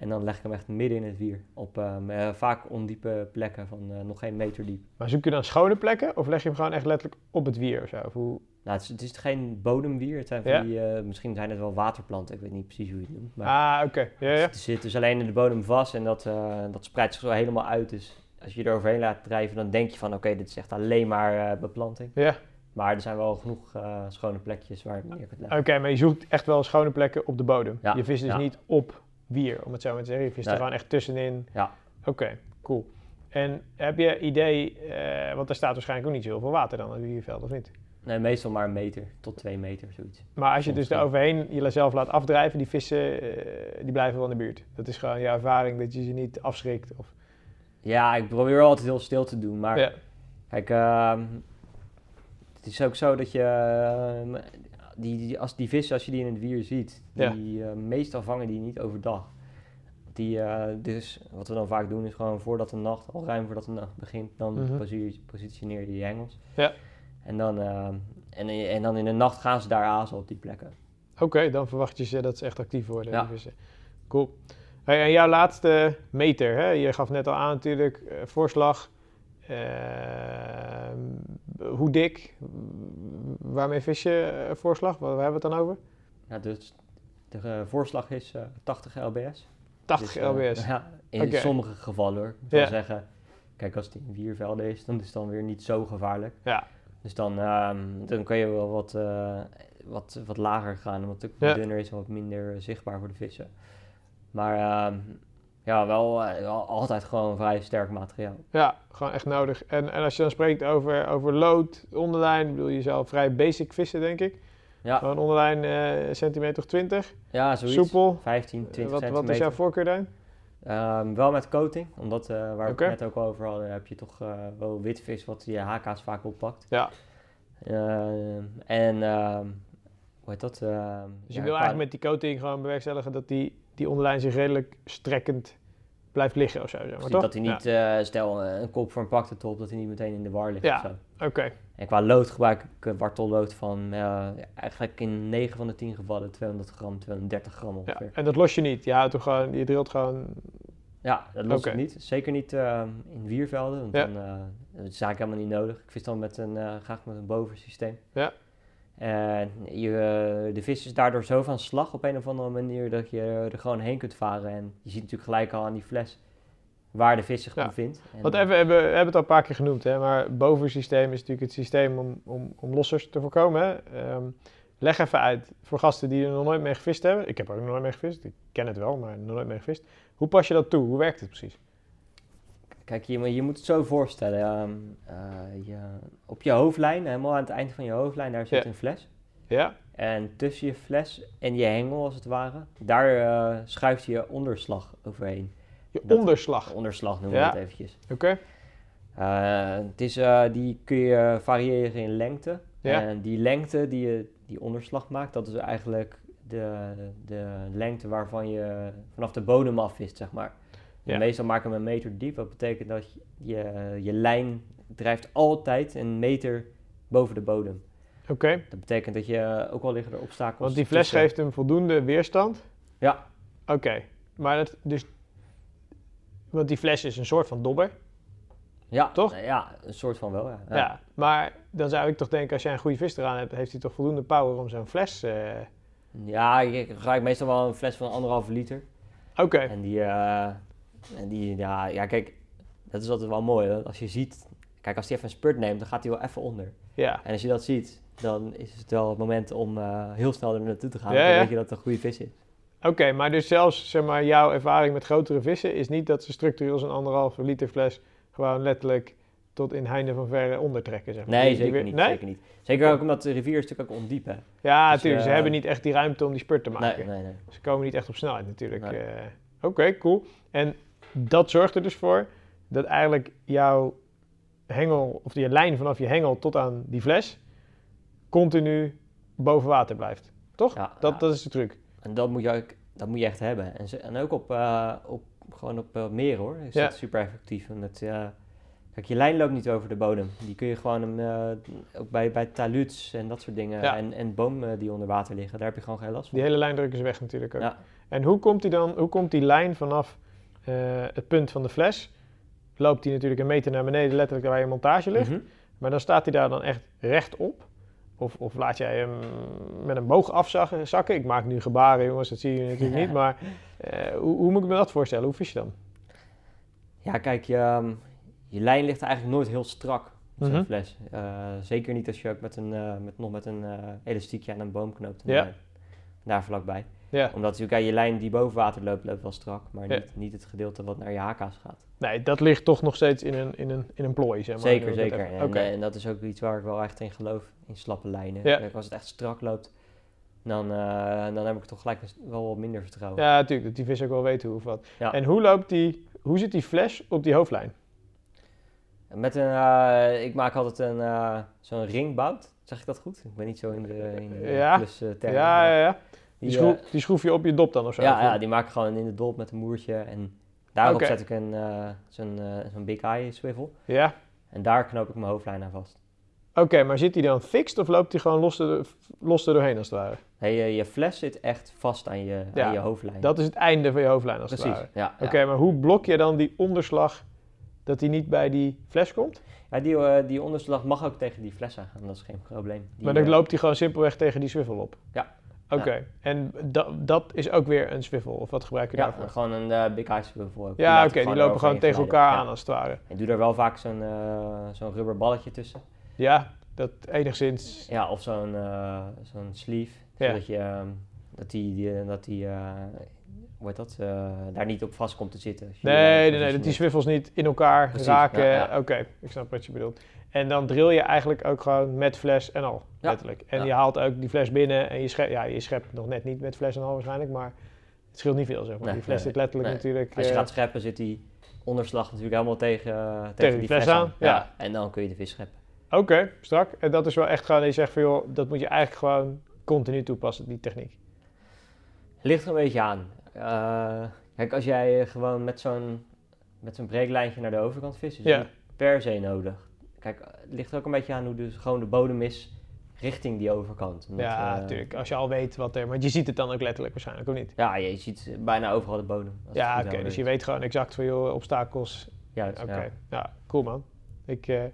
Speaker 4: En dan leg ik hem echt midden in het wier. Op ehm, eh, vaak ondiepe plekken van eh, nog geen meter diep.
Speaker 3: Maar zoek je dan schone plekken of leg je hem gewoon echt letterlijk op het wier of zo? Of hoe?
Speaker 4: Nou, het is, het is geen bodemwier. Het zijn van
Speaker 3: Ja.
Speaker 4: die, eh, misschien zijn het wel waterplanten. Ik weet niet precies hoe je het noemt. Maar
Speaker 3: Ah, oké. Ja, ja.
Speaker 4: Het zit dus alleen in de bodem vast en dat, dat spreidt zich zo helemaal uit. Dus als je er overheen laat drijven, dan denk je van oké, dit is echt alleen maar beplanting.
Speaker 3: Ja,
Speaker 4: Maar er zijn wel genoeg schone plekjes waar je neer kunt leggen.
Speaker 3: oké, maar je zoekt echt wel schone plekken op de bodem.
Speaker 4: Ja,
Speaker 3: Je vist dus
Speaker 4: ja.
Speaker 3: niet op wier, om het zo maar te zeggen. Je vist er gewoon echt tussenin.
Speaker 4: Ja.
Speaker 3: Oké, cool. En heb je idee, eh, want er staat waarschijnlijk ook niet zo heel veel water dan in het wierveld, of niet?
Speaker 4: Nee, meestal maar een meter tot twee meter, zoiets.
Speaker 3: Maar als je
Speaker 4: Soms
Speaker 3: dus
Speaker 4: wel.
Speaker 3: eroverheen jezelf laat afdrijven, die vissen, eh, die blijven wel in de buurt. Dat is gewoon je ervaring dat je ze niet afschrikt. Of,
Speaker 4: Ja, ik probeer altijd heel stil te doen. Maar
Speaker 3: ja.
Speaker 4: kijk, ehm, het is ook zo dat je... ehm, die, die, als die vissen, als je die in het wier ziet,
Speaker 3: Ja.
Speaker 4: die eh, meestal vangen die niet overdag. Die, eh, dus wat we dan vaak doen is gewoon voordat de nacht, al ruim voordat de nacht begint, dan
Speaker 3: Mhm.
Speaker 4: posi- positioneer je die hengels.
Speaker 3: Ja.
Speaker 4: En dan, ehm, en, en dan in de nacht gaan ze daar azen op die plekken.
Speaker 3: Oké, dan verwacht je ze dat ze echt actief worden.
Speaker 4: Ja.
Speaker 3: die vissen. Cool. Hey, en jouw laatste meter, hè? je gaf net al aan natuurlijk, eh, voorslag. Hoe dik? Waarmee vis je eh, voorslag? Waar, hebben we het dan over?
Speaker 4: Ja, dus de eh, voorslag is eh, 80 lbs.
Speaker 3: 80
Speaker 4: Dus, eh,
Speaker 3: lbs.
Speaker 4: ja, in sommige gevallen hoor. Ik
Speaker 3: Ja.
Speaker 4: wil zeggen, kijk als het in wiervelden is, dan is het dan weer niet zo gevaarlijk.
Speaker 3: Ja.
Speaker 4: Dus dan, ehm, dan kun je wel wat, eh, wat, wat lager gaan, omdat het
Speaker 3: Ja.
Speaker 4: dunner is en wat minder zichtbaar voor de vissen. Maar ehm, ja, wel, eh, wel altijd gewoon vrij sterk materiaal.
Speaker 3: Ja, gewoon echt nodig. En, en als je dan spreekt over, over lood, onderlijn, bedoel je zelf vrij basic vissen, denk ik.
Speaker 4: Ja,
Speaker 3: Gewoon onderlijn eh centimeter of 20.
Speaker 4: ja zoiets.
Speaker 3: Soepel.
Speaker 4: 15, 20
Speaker 3: wat, wat
Speaker 4: centimeter.
Speaker 3: is jouw voorkeur dan?
Speaker 4: Ehm, wel met coating, omdat eh, waar we het net ook over hadden, heb je toch eh, wel witvis wat je HK's vaak oppakt.
Speaker 3: Ja.
Speaker 4: Ehm, en ehm, hoe heet dat?
Speaker 3: Dus je
Speaker 4: ja,
Speaker 3: wil eigenlijk met die coating gewoon bewerkstelligen dat die, die onderlijn zich redelijk strekkend blijft liggen of zo. Zeg maar, toch?
Speaker 4: dat hij niet, eh, stel eh, een kop voor een pakte top, dat hij niet meteen in de war ligt
Speaker 3: Ja.
Speaker 4: of zo.
Speaker 3: Ja, oké.
Speaker 4: En qua lood gebruik ik eh, wartellood van eigenlijk in 9 van de 10 gevallen 200 gram, 230 gram
Speaker 3: Ja.
Speaker 4: ongeveer.
Speaker 3: En dat los je niet. Je houdt hem gewoon, je drilt gewoon.
Speaker 4: Ja, dat lost het niet. Zeker niet in wiervelden, want
Speaker 3: Ja.
Speaker 4: dan, dat is eigenlijk helemaal niet nodig. Ik vis dan met een, graag met een bovensysteem.
Speaker 3: Ja.
Speaker 4: Je, eh, de vis is daardoor zo van slag op een of andere manier dat je er gewoon heen kunt varen. En je ziet natuurlijk gelijk al aan die fles waar de vis zich
Speaker 3: Ja.
Speaker 4: bevindt. En,
Speaker 3: Want even, we hebben, we hebben het al een paar keer genoemd, hè, maar bovensysteem is natuurlijk het systeem om, om, om lossers te voorkomen. Hè. Ehm, leg even uit voor gasten die er nog nooit mee gevist hebben. Ik heb er ook nog nooit mee gevist. Ik ken het wel, maar nog nooit mee gevist. Hoe pas je dat toe? Hoe werkt het precies?
Speaker 4: Kijk, je, je moet het zo voorstellen. ehm, eh, je, op je hoofdlijn, helemaal aan het eind van je hoofdlijn, daar zit
Speaker 3: Ja.
Speaker 4: een fles.
Speaker 3: Ja?
Speaker 4: En tussen je fles en je hengel, als het ware, daar eh, schuift je onderslag overheen.
Speaker 3: Je
Speaker 4: Dat-
Speaker 3: onderslag.
Speaker 4: Onderslag noemen
Speaker 3: Ja.
Speaker 4: we het eventjes.
Speaker 3: Oké?
Speaker 4: Eh, het is, die kun je variëren in lengte.
Speaker 3: Ja.
Speaker 4: En die lengte die je die onderslag maakt, dat is eigenlijk de, de lengte waarvan je vanaf de bodem afvist, zeg maar.
Speaker 3: Ja.
Speaker 4: Meestal maken we een meter diep. Dat betekent dat je, je lijn drijft altijd een meter boven de bodem.
Speaker 3: Oké.
Speaker 4: Dat betekent dat je, ook al liggen er obstakels...
Speaker 3: Want die fles
Speaker 4: tussen-
Speaker 3: geeft hem voldoende weerstand.
Speaker 4: Ja,
Speaker 3: Oké. Maar dat, dus... Want die fles is een soort van dobber.
Speaker 4: ja,
Speaker 3: Toch?
Speaker 4: Ja, een soort van wel, ja.
Speaker 3: Ja. Maar dan zou ik toch denken, als jij een goede vis eraan hebt, heeft hij toch voldoende power om zo'n fles... eh,
Speaker 4: Ja, ik gebruik meestal wel een fles van anderhalve liter.
Speaker 3: Oké.
Speaker 4: En die, eh, en die ja, ja, kijk, dat is altijd wel mooi. Hè? Als je ziet, kijk, als hij even een spurt neemt, dan gaat hij wel even onder.
Speaker 3: Ja.
Speaker 4: En als je dat ziet, dan is het wel het moment om eh, heel snel er naartoe te gaan.
Speaker 3: Ja,
Speaker 4: dan
Speaker 3: ja.
Speaker 4: weet je dat het een goede vis is.
Speaker 3: Oké, maar dus zelfs zeg maar, jouw ervaring met grotere vissen is niet dat ze structureel zo'n anderhalve liter fles gewoon letterlijk tot in heinde van verre ondertrekken. Zeg maar.
Speaker 4: Nee,
Speaker 3: Die- die
Speaker 4: zeker
Speaker 3: weer-
Speaker 4: niet,
Speaker 3: Nee?
Speaker 4: zeker niet. Zeker ook omdat de rivier is natuurlijk ook ondiep, hè.
Speaker 3: Ja,
Speaker 4: Dus,
Speaker 3: natuurlijk. ze
Speaker 4: eh,
Speaker 3: hebben niet echt die ruimte om die spurt te
Speaker 4: Nee,
Speaker 3: maken.
Speaker 4: nee, nee.
Speaker 3: Ze komen niet echt op snelheid natuurlijk.
Speaker 4: Nee.
Speaker 3: Eh, Oké, cool. En dat zorgt er dus voor dat eigenlijk jouw hengel, of je lijn vanaf je hengel tot aan die fles, continu boven water blijft. Toch?
Speaker 4: Ja,
Speaker 3: dat,
Speaker 4: ja.
Speaker 3: dat is de truc.
Speaker 4: En dat moet je, ook, dat moet je echt hebben. En, ze- en ook op, eh, op, gewoon op uh, meer hoor, is
Speaker 3: Ja.
Speaker 4: dat super effectief. En dat, eh, kijk, je lijn loopt niet over de bodem. Die kun je gewoon, eh, ook bij, bij taluds en dat soort dingen, en, en bomen die onder water liggen, daar heb je gewoon geen last van.
Speaker 3: Die hele lijn drukken ze weg natuurlijk ook.
Speaker 4: Ja.
Speaker 3: En hoe komt die dan, hoe komt die lijn vanaf eh, het punt van de fles? Loopt die natuurlijk een meter naar beneden, letterlijk waar je montage ligt.
Speaker 4: Mhm.
Speaker 3: Maar dan staat hij daar dan echt rechtop. Of, of laat jij hem met een boog afzakken? zakken? Ik maak nu gebaren, jongens, dat zie je natuurlijk
Speaker 4: Ja.
Speaker 3: niet. Maar eh, hoe, hoe moet ik me dat voorstellen? Hoe vis je dan?
Speaker 4: Ja, kijk, je, ehm, je lijn ligt eigenlijk nooit heel strak op zo'n
Speaker 3: Mhm.
Speaker 4: fles. Eh, zeker niet als je ook met een, met, nog met een elastiekje aan een boom knoopt.
Speaker 3: Ja.
Speaker 4: Daar vlakbij.
Speaker 3: Ja.
Speaker 4: Omdat natuurlijk ja, je lijn die boven water loopt, loopt wel strak. Maar
Speaker 3: Ja.
Speaker 4: niet, niet het gedeelte wat naar je haka's gaat.
Speaker 3: Nee, dat ligt toch nog steeds in een, in een, in een plooi, zeg maar.
Speaker 4: zeker, zeker.
Speaker 3: even.
Speaker 4: En, eh, en dat is ook iets waar ik wel echt in geloof. In slappe lijnen.
Speaker 3: Ja.
Speaker 4: Als het echt strak loopt, dan, eh, dan heb ik toch gelijk wel wat minder vertrouwen.
Speaker 3: Ja, natuurlijk, dat die vis ook wel weten hoe of wat.
Speaker 4: Ja.
Speaker 3: En hoe loopt die, hoe zit die fles op die hoofdlijn?
Speaker 4: Met een, eh, ik maak altijd een, zo'n ringbout. Zeg ik dat goed? Ik ben niet zo in de, in de
Speaker 3: Ja.
Speaker 4: plus,
Speaker 3: Ja,
Speaker 4: termen,
Speaker 3: ja,
Speaker 4: maar
Speaker 3: ja. Die, schroef, die schroef je op je dop dan of zo?
Speaker 4: ja, ja, die maak ik gewoon in de dop met een moertje. En daarop zet ik een, eh, zo'n, eh, zo'n big eye swivel.
Speaker 3: Ja.
Speaker 4: En daar knoop ik mijn hoofdlijn aan vast.
Speaker 3: Oké, maar zit die dan fixed of loopt die gewoon los, er, los er doorheen als het ware?
Speaker 4: Hey, je, je fles zit echt vast aan je,
Speaker 3: Ja,
Speaker 4: aan je hoofdlijn.
Speaker 3: Dat is het einde van je hoofdlijn als het
Speaker 4: Precies,
Speaker 3: ware.
Speaker 4: ja.
Speaker 3: Oké,
Speaker 4: ja.
Speaker 3: maar hoe blok je dan die onderslag dat die niet bij die fles komt?
Speaker 4: Ja, die, eh, die onderslag mag ook tegen die fles aangaan, dat is geen probleem. Die,
Speaker 3: maar dan loopt die gewoon simpelweg tegen die swivel op?
Speaker 4: Ja.
Speaker 3: Oké, en da- dat is ook weer een swivel, of wat gebruik je
Speaker 4: Ja,
Speaker 3: daarvoor?
Speaker 4: gewoon een eh, big eye swivel.
Speaker 3: Ja, oké, die lopen gewoon tegen elkaar
Speaker 4: Ja.
Speaker 3: aan als het ware.
Speaker 4: Ik doe daar wel vaak zo'n eh, zo'n rubber balletje tussen.
Speaker 3: Ja, dat enigszins...
Speaker 4: Ja, of zo'n eh, zo'n sleeve.
Speaker 3: Ja.
Speaker 4: Zodat je, ehm, dat die, die, dat die hoe heet dat, daar niet op vast komt te zitten.
Speaker 3: Nee, nee, nee, dat die swivels niet in elkaar
Speaker 4: Precies,
Speaker 3: raken.
Speaker 4: ja, ja.
Speaker 3: Oké, ik snap wat je bedoelt. En dan drill je eigenlijk ook gewoon met fles en al,
Speaker 4: Ja,
Speaker 3: letterlijk. En
Speaker 4: ja.
Speaker 3: je haalt ook die fles binnen en je schept, ja, je schept nog net niet met fles en al waarschijnlijk, maar het scheelt niet veel, zeg maar.
Speaker 4: Nee,
Speaker 3: die fles
Speaker 4: nee,
Speaker 3: zit letterlijk
Speaker 4: nee.
Speaker 3: natuurlijk...
Speaker 4: Als je
Speaker 3: eh,
Speaker 4: gaat scheppen zit die onderslag natuurlijk helemaal tegen, tegen,
Speaker 3: die fles aan, ja.
Speaker 4: En dan kun je de vis scheppen.
Speaker 3: Oké, strak. En dat is wel echt gewoon, je zegt van joh, dat moet je eigenlijk gewoon continu toepassen, die techniek.
Speaker 4: Ligt er een beetje aan. Eh, kijk, als jij gewoon met zo'n met zo'n breeklijntje naar de overkant vist, is
Speaker 3: Ja.
Speaker 4: het niet per se nodig. Kijk, het ligt er ook een beetje aan hoe dus gewoon de bodem is richting die overkant. Omdat,
Speaker 3: ja,
Speaker 4: eh,
Speaker 3: natuurlijk. Als je al weet wat er... Maar je ziet het dan ook letterlijk waarschijnlijk, of niet?
Speaker 4: Ja, je ziet bijna overal de bodem.
Speaker 3: Ja, oké. Dus je weet gewoon exact van joh, obstakels.
Speaker 4: Juist,
Speaker 3: Oké,
Speaker 4: ja.
Speaker 3: ja. cool man. Ik, eh,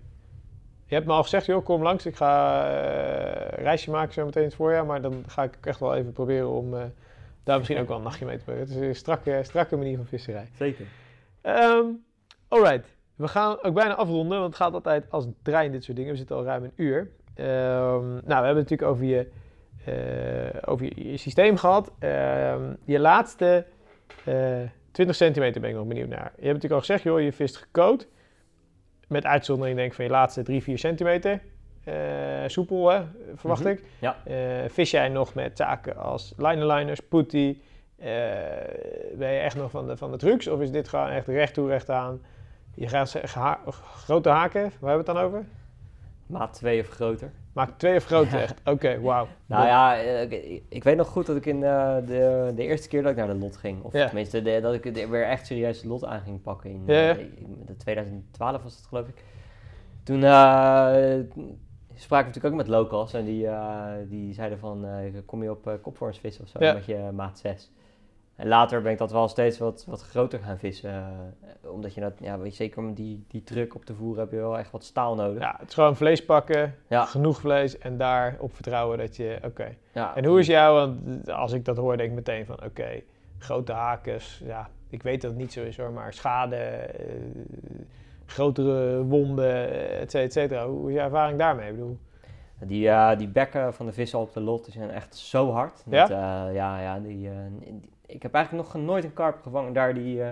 Speaker 3: je hebt me al gezegd, joh, kom langs. Ik ga eh, een reisje maken zo meteen in het voorjaar. Maar dan ga ik ook echt wel even proberen om eh, daar misschien ook wel een nachtje mee te brengen. Het is een strakke, strakke manier van visserij.
Speaker 4: Zeker.
Speaker 3: Ehm alright. We gaan ook bijna afronden, want het gaat altijd als een trein dit soort dingen. We zitten al ruim een uur. Ehm, nou, we hebben het natuurlijk over je, eh, over je, je systeem gehad. Ehm, je laatste eh 20 centimeter ben ik nog benieuwd naar. Je hebt natuurlijk al gezegd, joh, je vist gecoat. Met uitzondering denk ik van je laatste 3, 4 centimeter. Eh, soepel, hè, verwacht
Speaker 4: Mhm.
Speaker 3: ik.
Speaker 4: Ja.
Speaker 3: Vis jij nog met zaken als linerliners, putty? Ben je echt nog van de, van de trucs? Of is dit gewoon echt recht toe, recht aan? Je gaat grote haken, waar hebben we het dan over?
Speaker 4: Maat 2 of groter.
Speaker 3: Maak twee of grote echt? Oké, wauw.
Speaker 4: Nou ja, ik, ik weet nog goed dat ik in eh, de, de eerste keer dat ik naar de lot ging, of
Speaker 3: Ja.
Speaker 4: tenminste de- dat ik de- weer echt serieus de lot aan ging pakken in
Speaker 3: Ja,
Speaker 4: eh, in de 2012 was het geloof ik. Toen eh, sprak ik natuurlijk ook met locals en die, die zeiden van kom je op kopvorms vissen of zo met je maat 6. En later ben ik dat wel steeds wat, wat groter gaan vissen. eh, omdat je dat, ja, weet je, zeker om die, die druk op te voeren heb je wel echt wat staal nodig.
Speaker 3: Ja, het is gewoon vlees pakken,
Speaker 4: Ja.
Speaker 3: genoeg vlees en daarop vertrouwen dat je, oké.
Speaker 4: Ja,
Speaker 3: En hoe is jou, want als ik dat hoor denk ik meteen van, oké, grote hakens, ja, ik weet dat het niet zo is hoor, maar schade, eh, grotere wonden, et cetera, et cetera. Hoe is je ervaring daarmee? Ik bedoel,
Speaker 4: Die, eh, die bekken van de vissen op de lot die zijn echt zo hard.
Speaker 3: Ja?
Speaker 4: Ja, ja, die, die- ik heb eigenlijk nog nooit een karp gevangen daar die, eh,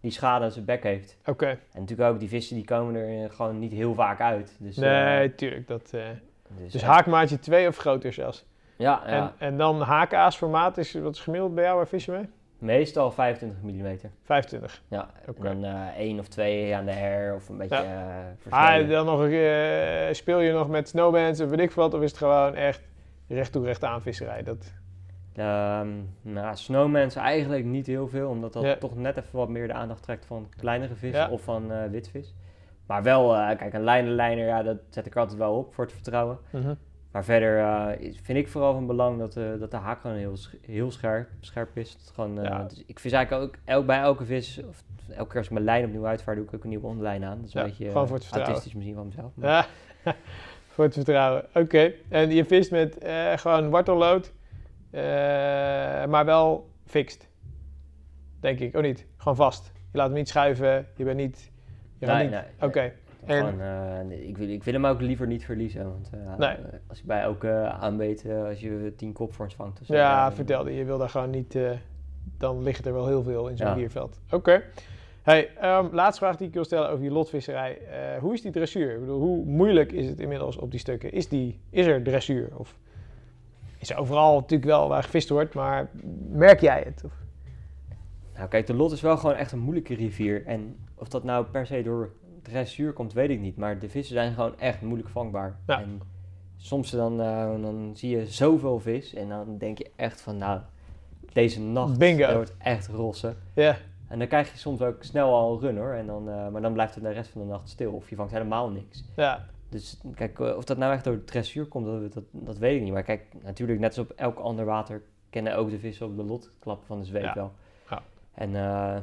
Speaker 4: die schade aan zijn bek heeft.
Speaker 3: Oké.
Speaker 4: En natuurlijk ook die vissen die komen er eh, gewoon niet heel vaak uit. Dus, eh,
Speaker 3: Nee, tuurlijk. Dat, eh,
Speaker 4: dus,
Speaker 3: dus haakmaatje 2 of groter zelfs.
Speaker 4: Ja, ja.
Speaker 3: En, en dan haakaasformaat, is, wat is gemiddeld bij jou? Waar vis je mee?
Speaker 4: meestal 25 mm.
Speaker 3: 25.
Speaker 4: Ja, en dan eh, één of twee aan de her of een beetje
Speaker 3: Ja.
Speaker 4: eh
Speaker 3: Ah,
Speaker 4: versneden.
Speaker 3: dan nog, eh, speel je nog met snowbands of weet ik wat, of is het gewoon echt recht toe recht aan visserij? Dat,
Speaker 4: Ehm, nou, snowmans eigenlijk niet heel veel, omdat dat
Speaker 3: Ja.
Speaker 4: toch net even wat meer de aandacht trekt van kleinere vis
Speaker 3: Ja.
Speaker 4: of van eh, witvis. Maar wel, eh, kijk, een lijnenlijner, ja, dat zet ik altijd wel op voor het vertrouwen. Maar verder eh, vind ik vooral van belang dat, dat de haak gewoon heel, heel scherp, scherp is. Dat gewoon,
Speaker 3: Ja.
Speaker 4: dus ik vis eigenlijk ook elk, bij elke vis, of elke keer als ik mijn lijn opnieuw uitvaar, doe ik ook een nieuwe onderlijn aan. Dat is een beetje
Speaker 3: gewoon voor het vertrouwen.
Speaker 4: autistisch misschien van mezelf. maar-
Speaker 3: voor het vertrouwen. Oké, en je vist met gewoon wartellood, maar wel fixed. Denk ik, oh niet? Gewoon vast. Je laat hem niet schuiven, je bent niet... Je
Speaker 4: Nee,
Speaker 3: niet
Speaker 4: nee,
Speaker 3: Oké,
Speaker 4: Gewoon, eh, ik, wil, ik wil hem ook liever niet verliezen. Want eh,
Speaker 3: Nee.
Speaker 4: eh, als ik bij elke aanbeet, eh, als je tien kopvorms vangt. of zo,
Speaker 3: ja, vertelde je wil daar gewoon niet... eh, dan ligt er wel heel veel in zo'n
Speaker 4: Ja.
Speaker 3: bierveld. Oké. Hey, ehm, laatste vraag die ik wil stellen over die lotvisserij. Eh, hoe is die dressuur? Ik bedoel, hoe moeilijk is het inmiddels op die stukken? Is, die, is er dressuur? Of is er overal natuurlijk wel waar gevist wordt, maar merk jij het? Of?
Speaker 4: Nou, kijk, de Lot is wel gewoon echt een moeilijke rivier. En of dat nou per se door dressuur komt, weet ik niet. Maar de vissen zijn gewoon echt moeilijk vangbaar.
Speaker 3: Ja.
Speaker 4: En soms dan, eh, dan zie je zoveel vis en dan denk je echt van, nou, deze nacht
Speaker 3: Bingo.
Speaker 4: wordt echt rossen.
Speaker 3: Ja,
Speaker 4: En dan krijg je soms ook snel al een run hoor. En dan, eh, maar dan blijft het de rest van de nacht stil. Of je vangt helemaal niks.
Speaker 3: ja,
Speaker 4: Dus kijk, eh, of dat nou echt door de dressuur komt, dat, dat, dat weet ik niet. Maar kijk, natuurlijk, net als op elk ander water kennen ook de vissen op de lot klappen van de zweep
Speaker 3: Ja.
Speaker 4: wel.
Speaker 3: Ja.
Speaker 4: En, eh,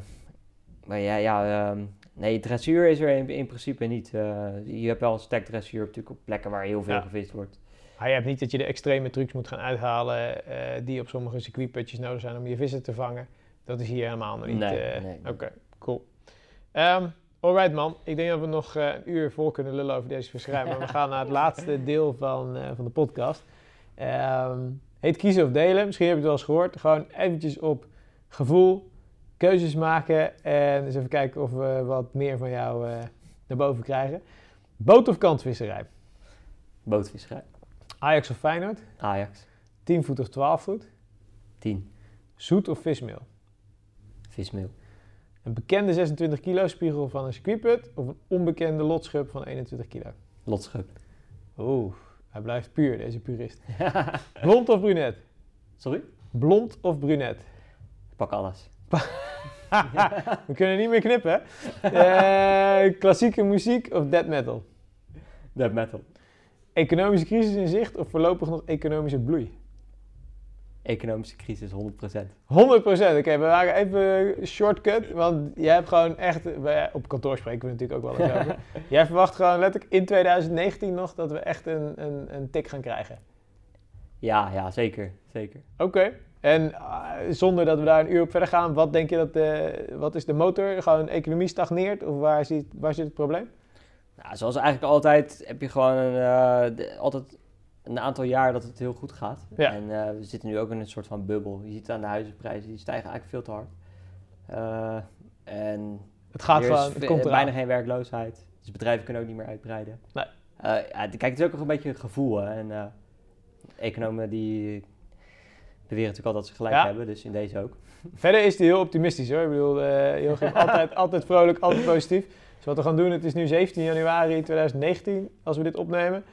Speaker 4: maar ja, ja ehm, nee, dressuur is er in, in principe niet. Eh, je hebt wel stek dressuur natuurlijk op plekken waar heel veel
Speaker 3: Ja.
Speaker 4: gevist wordt.
Speaker 3: Maar je hebt niet dat je de extreme trucs moet gaan uithalen die op sommige circuitputjes nodig zijn om je vissen te vangen. Dat is hier helemaal nog niet.
Speaker 4: Nee, nee.
Speaker 3: Oké, cool. Ehm alright man, ik denk dat we nog eh, een uur vol kunnen lullen over deze visserij. maar we gaan naar het laatste deel van, eh, van de podcast. Ehm, heet kiezen of delen. Misschien heb je het wel eens gehoord. Gewoon eventjes op gevoel keuzes maken. En eens even kijken of we wat meer van jou eh, naar boven krijgen. Boot of kantvisserij?
Speaker 4: Bootvisserij.
Speaker 3: Ajax of Feyenoord?
Speaker 4: Ajax.
Speaker 3: 10 voet of 12 voet?
Speaker 4: 10.
Speaker 3: Zoet of vismeel?
Speaker 4: Vismeel.
Speaker 3: Een bekende 26 kilo spiegel van een circuitput of een onbekende lotschub van 21 kilo?
Speaker 4: Lotschub.
Speaker 3: Oeh, hij blijft puur, deze purist. Blond of brunet?
Speaker 4: Sorry?
Speaker 3: Blond of brunet?
Speaker 4: Ik pak alles.
Speaker 3: We kunnen niet meer knippen? Eh, klassieke muziek of death metal?
Speaker 4: Dead metal.
Speaker 3: Economische crisis in zicht of voorlopig nog economische bloei?
Speaker 4: Economische crisis 100%.
Speaker 3: 100% Oké, we waren even shortcut, want jij hebt gewoon echt... Op kantoor spreken we natuurlijk ook wel eens over. Jij verwacht gewoon letterlijk in 2019 nog dat we echt een, een, een tik gaan krijgen.
Speaker 4: Ja, ja, zeker. Zeker.
Speaker 3: Oké. En ah, zonder dat we daar een uur op verder gaan, wat denk je dat de, wat is de motor? Gewoon de economie stagneert of waar zit, waar zit het probleem?
Speaker 4: Nou, zoals eigenlijk altijd heb je gewoon een, eh, de- altijd een aantal jaar dat het heel goed gaat.
Speaker 3: Ja.
Speaker 4: En eh, we zitten nu ook in een soort van bubbel. Je ziet het aan de huizenprijzen, die stijgen eigenlijk veel te hard. Eh, en
Speaker 3: Het gaat
Speaker 4: er
Speaker 3: gewoon,
Speaker 4: is
Speaker 3: het eraan.
Speaker 4: bijna geen werkloosheid. Dus bedrijven kunnen ook niet meer uitbreiden.
Speaker 3: Nee.
Speaker 4: Eh, ja, kijk, het is ook nog een beetje een gevoel. Hè? En economen die beweren natuurlijk altijd dat ze gelijk
Speaker 3: Ja.
Speaker 4: hebben, dus in deze ook.
Speaker 3: Verder is hij heel optimistisch hoor. Ik bedoel, Joachim, altijd, altijd vrolijk, altijd positief. Dus wat we gaan doen, het is nu 17 januari 2019 als we dit opnemen.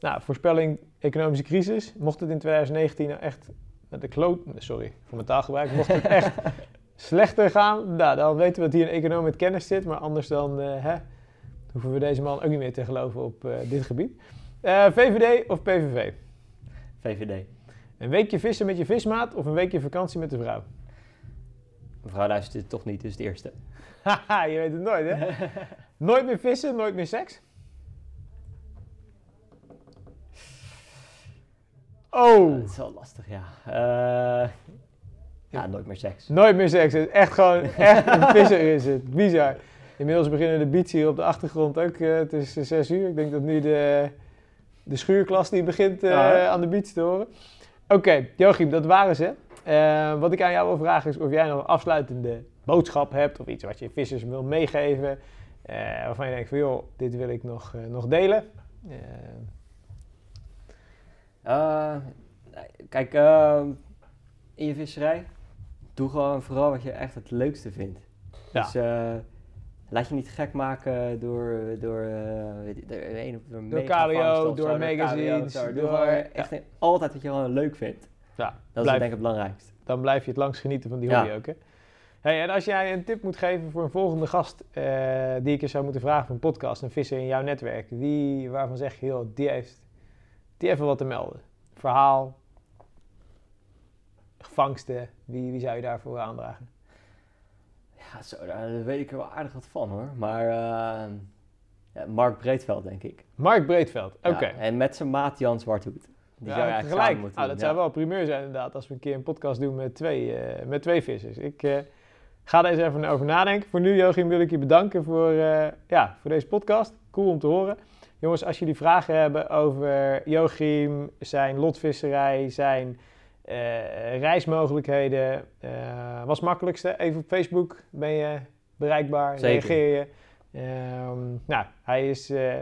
Speaker 3: Nou, voorspelling economische crisis. Mocht het in 2019 nou echt met de kloot... Sorry voor mijn taalgebruik. Mocht het echt slechter gaan, nou, dan weten we dat hier een econoom met kennis zit. Maar anders dan eh, hè, hoeven we deze man ook niet meer te geloven op eh, dit gebied. Eh, VVD of PVV?
Speaker 4: VVD.
Speaker 3: Een weekje vissen met je vismaat of een weekje vakantie met de vrouw?
Speaker 4: Mevrouw luistert dit toch niet, dus het eerste.
Speaker 3: Haha, je weet het nooit, hè? nooit meer vissen, nooit meer seks? Oh,
Speaker 4: Dat is wel lastig, ja. Eh, ja, nooit meer seks.
Speaker 3: nooit meer seks. Het is echt gewoon, echt een visser is het. Bizar. Inmiddels beginnen de beats hier op de achtergrond ook. eh, het is eh, zes uur. Ik denk dat nu de, de schuurklas die begint
Speaker 4: Ja,
Speaker 3: aan de beats te horen. Oké, Joachim, dat waren ze. Wat ik aan jou wil vragen is of jij nog een afsluitende boodschap hebt of iets wat je vissers wil meegeven. waarvan je denkt van joh, dit wil ik nog, eh, nog delen. Eh,
Speaker 4: kijk, eh, in je visserij, doe gewoon vooral wat je echt het leukste vindt.
Speaker 3: Ja.
Speaker 4: Dus eh, laat je niet gek maken door, door, eh, door, een door,
Speaker 3: Door KWO,
Speaker 4: of
Speaker 3: door magazines, door-
Speaker 4: gewoon
Speaker 3: ja.
Speaker 4: echt altijd wat je gewoon leuk vindt.
Speaker 3: ja,
Speaker 4: Dat is denk ik het belangrijkste.
Speaker 3: dan blijf je het langst genieten van die
Speaker 4: Ja.
Speaker 3: hobby ook. Hè? Hey, en als jij een tip moet geven voor een volgende gast die ik eens zou moeten vragen voor een podcast, een visser in jouw netwerk, wie, waarvan zeg je, joh, die heeft, die wel wat te melden? Verhaal, vangsten, wie, wie zou je daarvoor aandragen?
Speaker 4: Ja, zo, daar weet ik er wel aardig wat van hoor. Maar eh, ja, Mark Breedveld, denk ik.
Speaker 3: Mark Breedveld, oké.
Speaker 4: Ja, en met zijn maat Jan Zwarthoed. Die
Speaker 3: Ja,
Speaker 4: zou je eigenlijk samen moeten
Speaker 3: Ah, dat zou wel primeur zijn inderdaad, als we een keer een podcast doen met twee, eh, met twee vissers. Ik eh, ga daar eens even over nadenken. Voor nu, Joachim, wil ik je bedanken voor, ja, voor deze podcast. Cool om te horen. Jongens, als jullie vragen hebben over Joachim, zijn lotvisserij, zijn eh, reismogelijkheden, eh wat is het makkelijkste? Even op Facebook ben je bereikbaar,
Speaker 4: Zeker.
Speaker 3: reageer je. Ehm, nou, hij is eh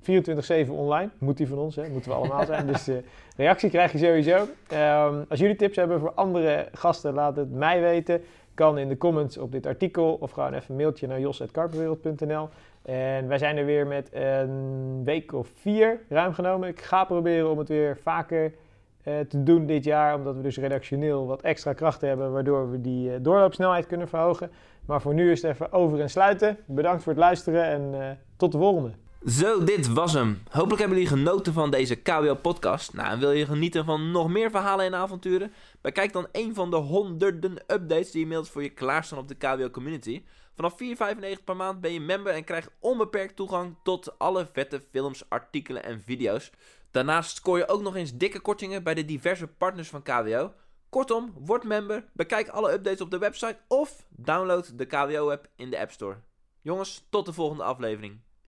Speaker 3: 24-7 online. Moet hij van ons, hè? moeten we allemaal zijn. Dus reactie krijg je sowieso. Ehm, als jullie tips hebben voor andere gasten, laat het mij weten. Kan in de comments op dit artikel of gewoon even een mailtje naar jos.karpenwereld.nl. En wij zijn er weer met een week of vier ruim genomen. Ik ga proberen om het weer vaker eh, te doen dit jaar, omdat we dus redactioneel wat extra krachten hebben, waardoor we die eh, doorloopsnelheid kunnen verhogen. Maar voor nu is het even over en sluiten. Bedankt voor het luisteren en eh, tot de volgende.
Speaker 1: Zo, dit was hem. Hopelijk hebben jullie genoten van deze KWO-podcast. Nou, en wil je genieten van nog meer verhalen en avonturen? Bekijk dan een van de honderden updates die inmiddels voor je klaarstaan op de KWO-community. Vanaf 4,95 per maand ben je member en krijg onbeperkt toegang tot alle vette films, artikelen en video's. Daarnaast scoor je ook nog eens dikke kortingen bij de diverse partners van KWO. Kortom, word member, bekijk alle updates op de website of download de KWO-app in de App Store. Jongens, tot de volgende aflevering.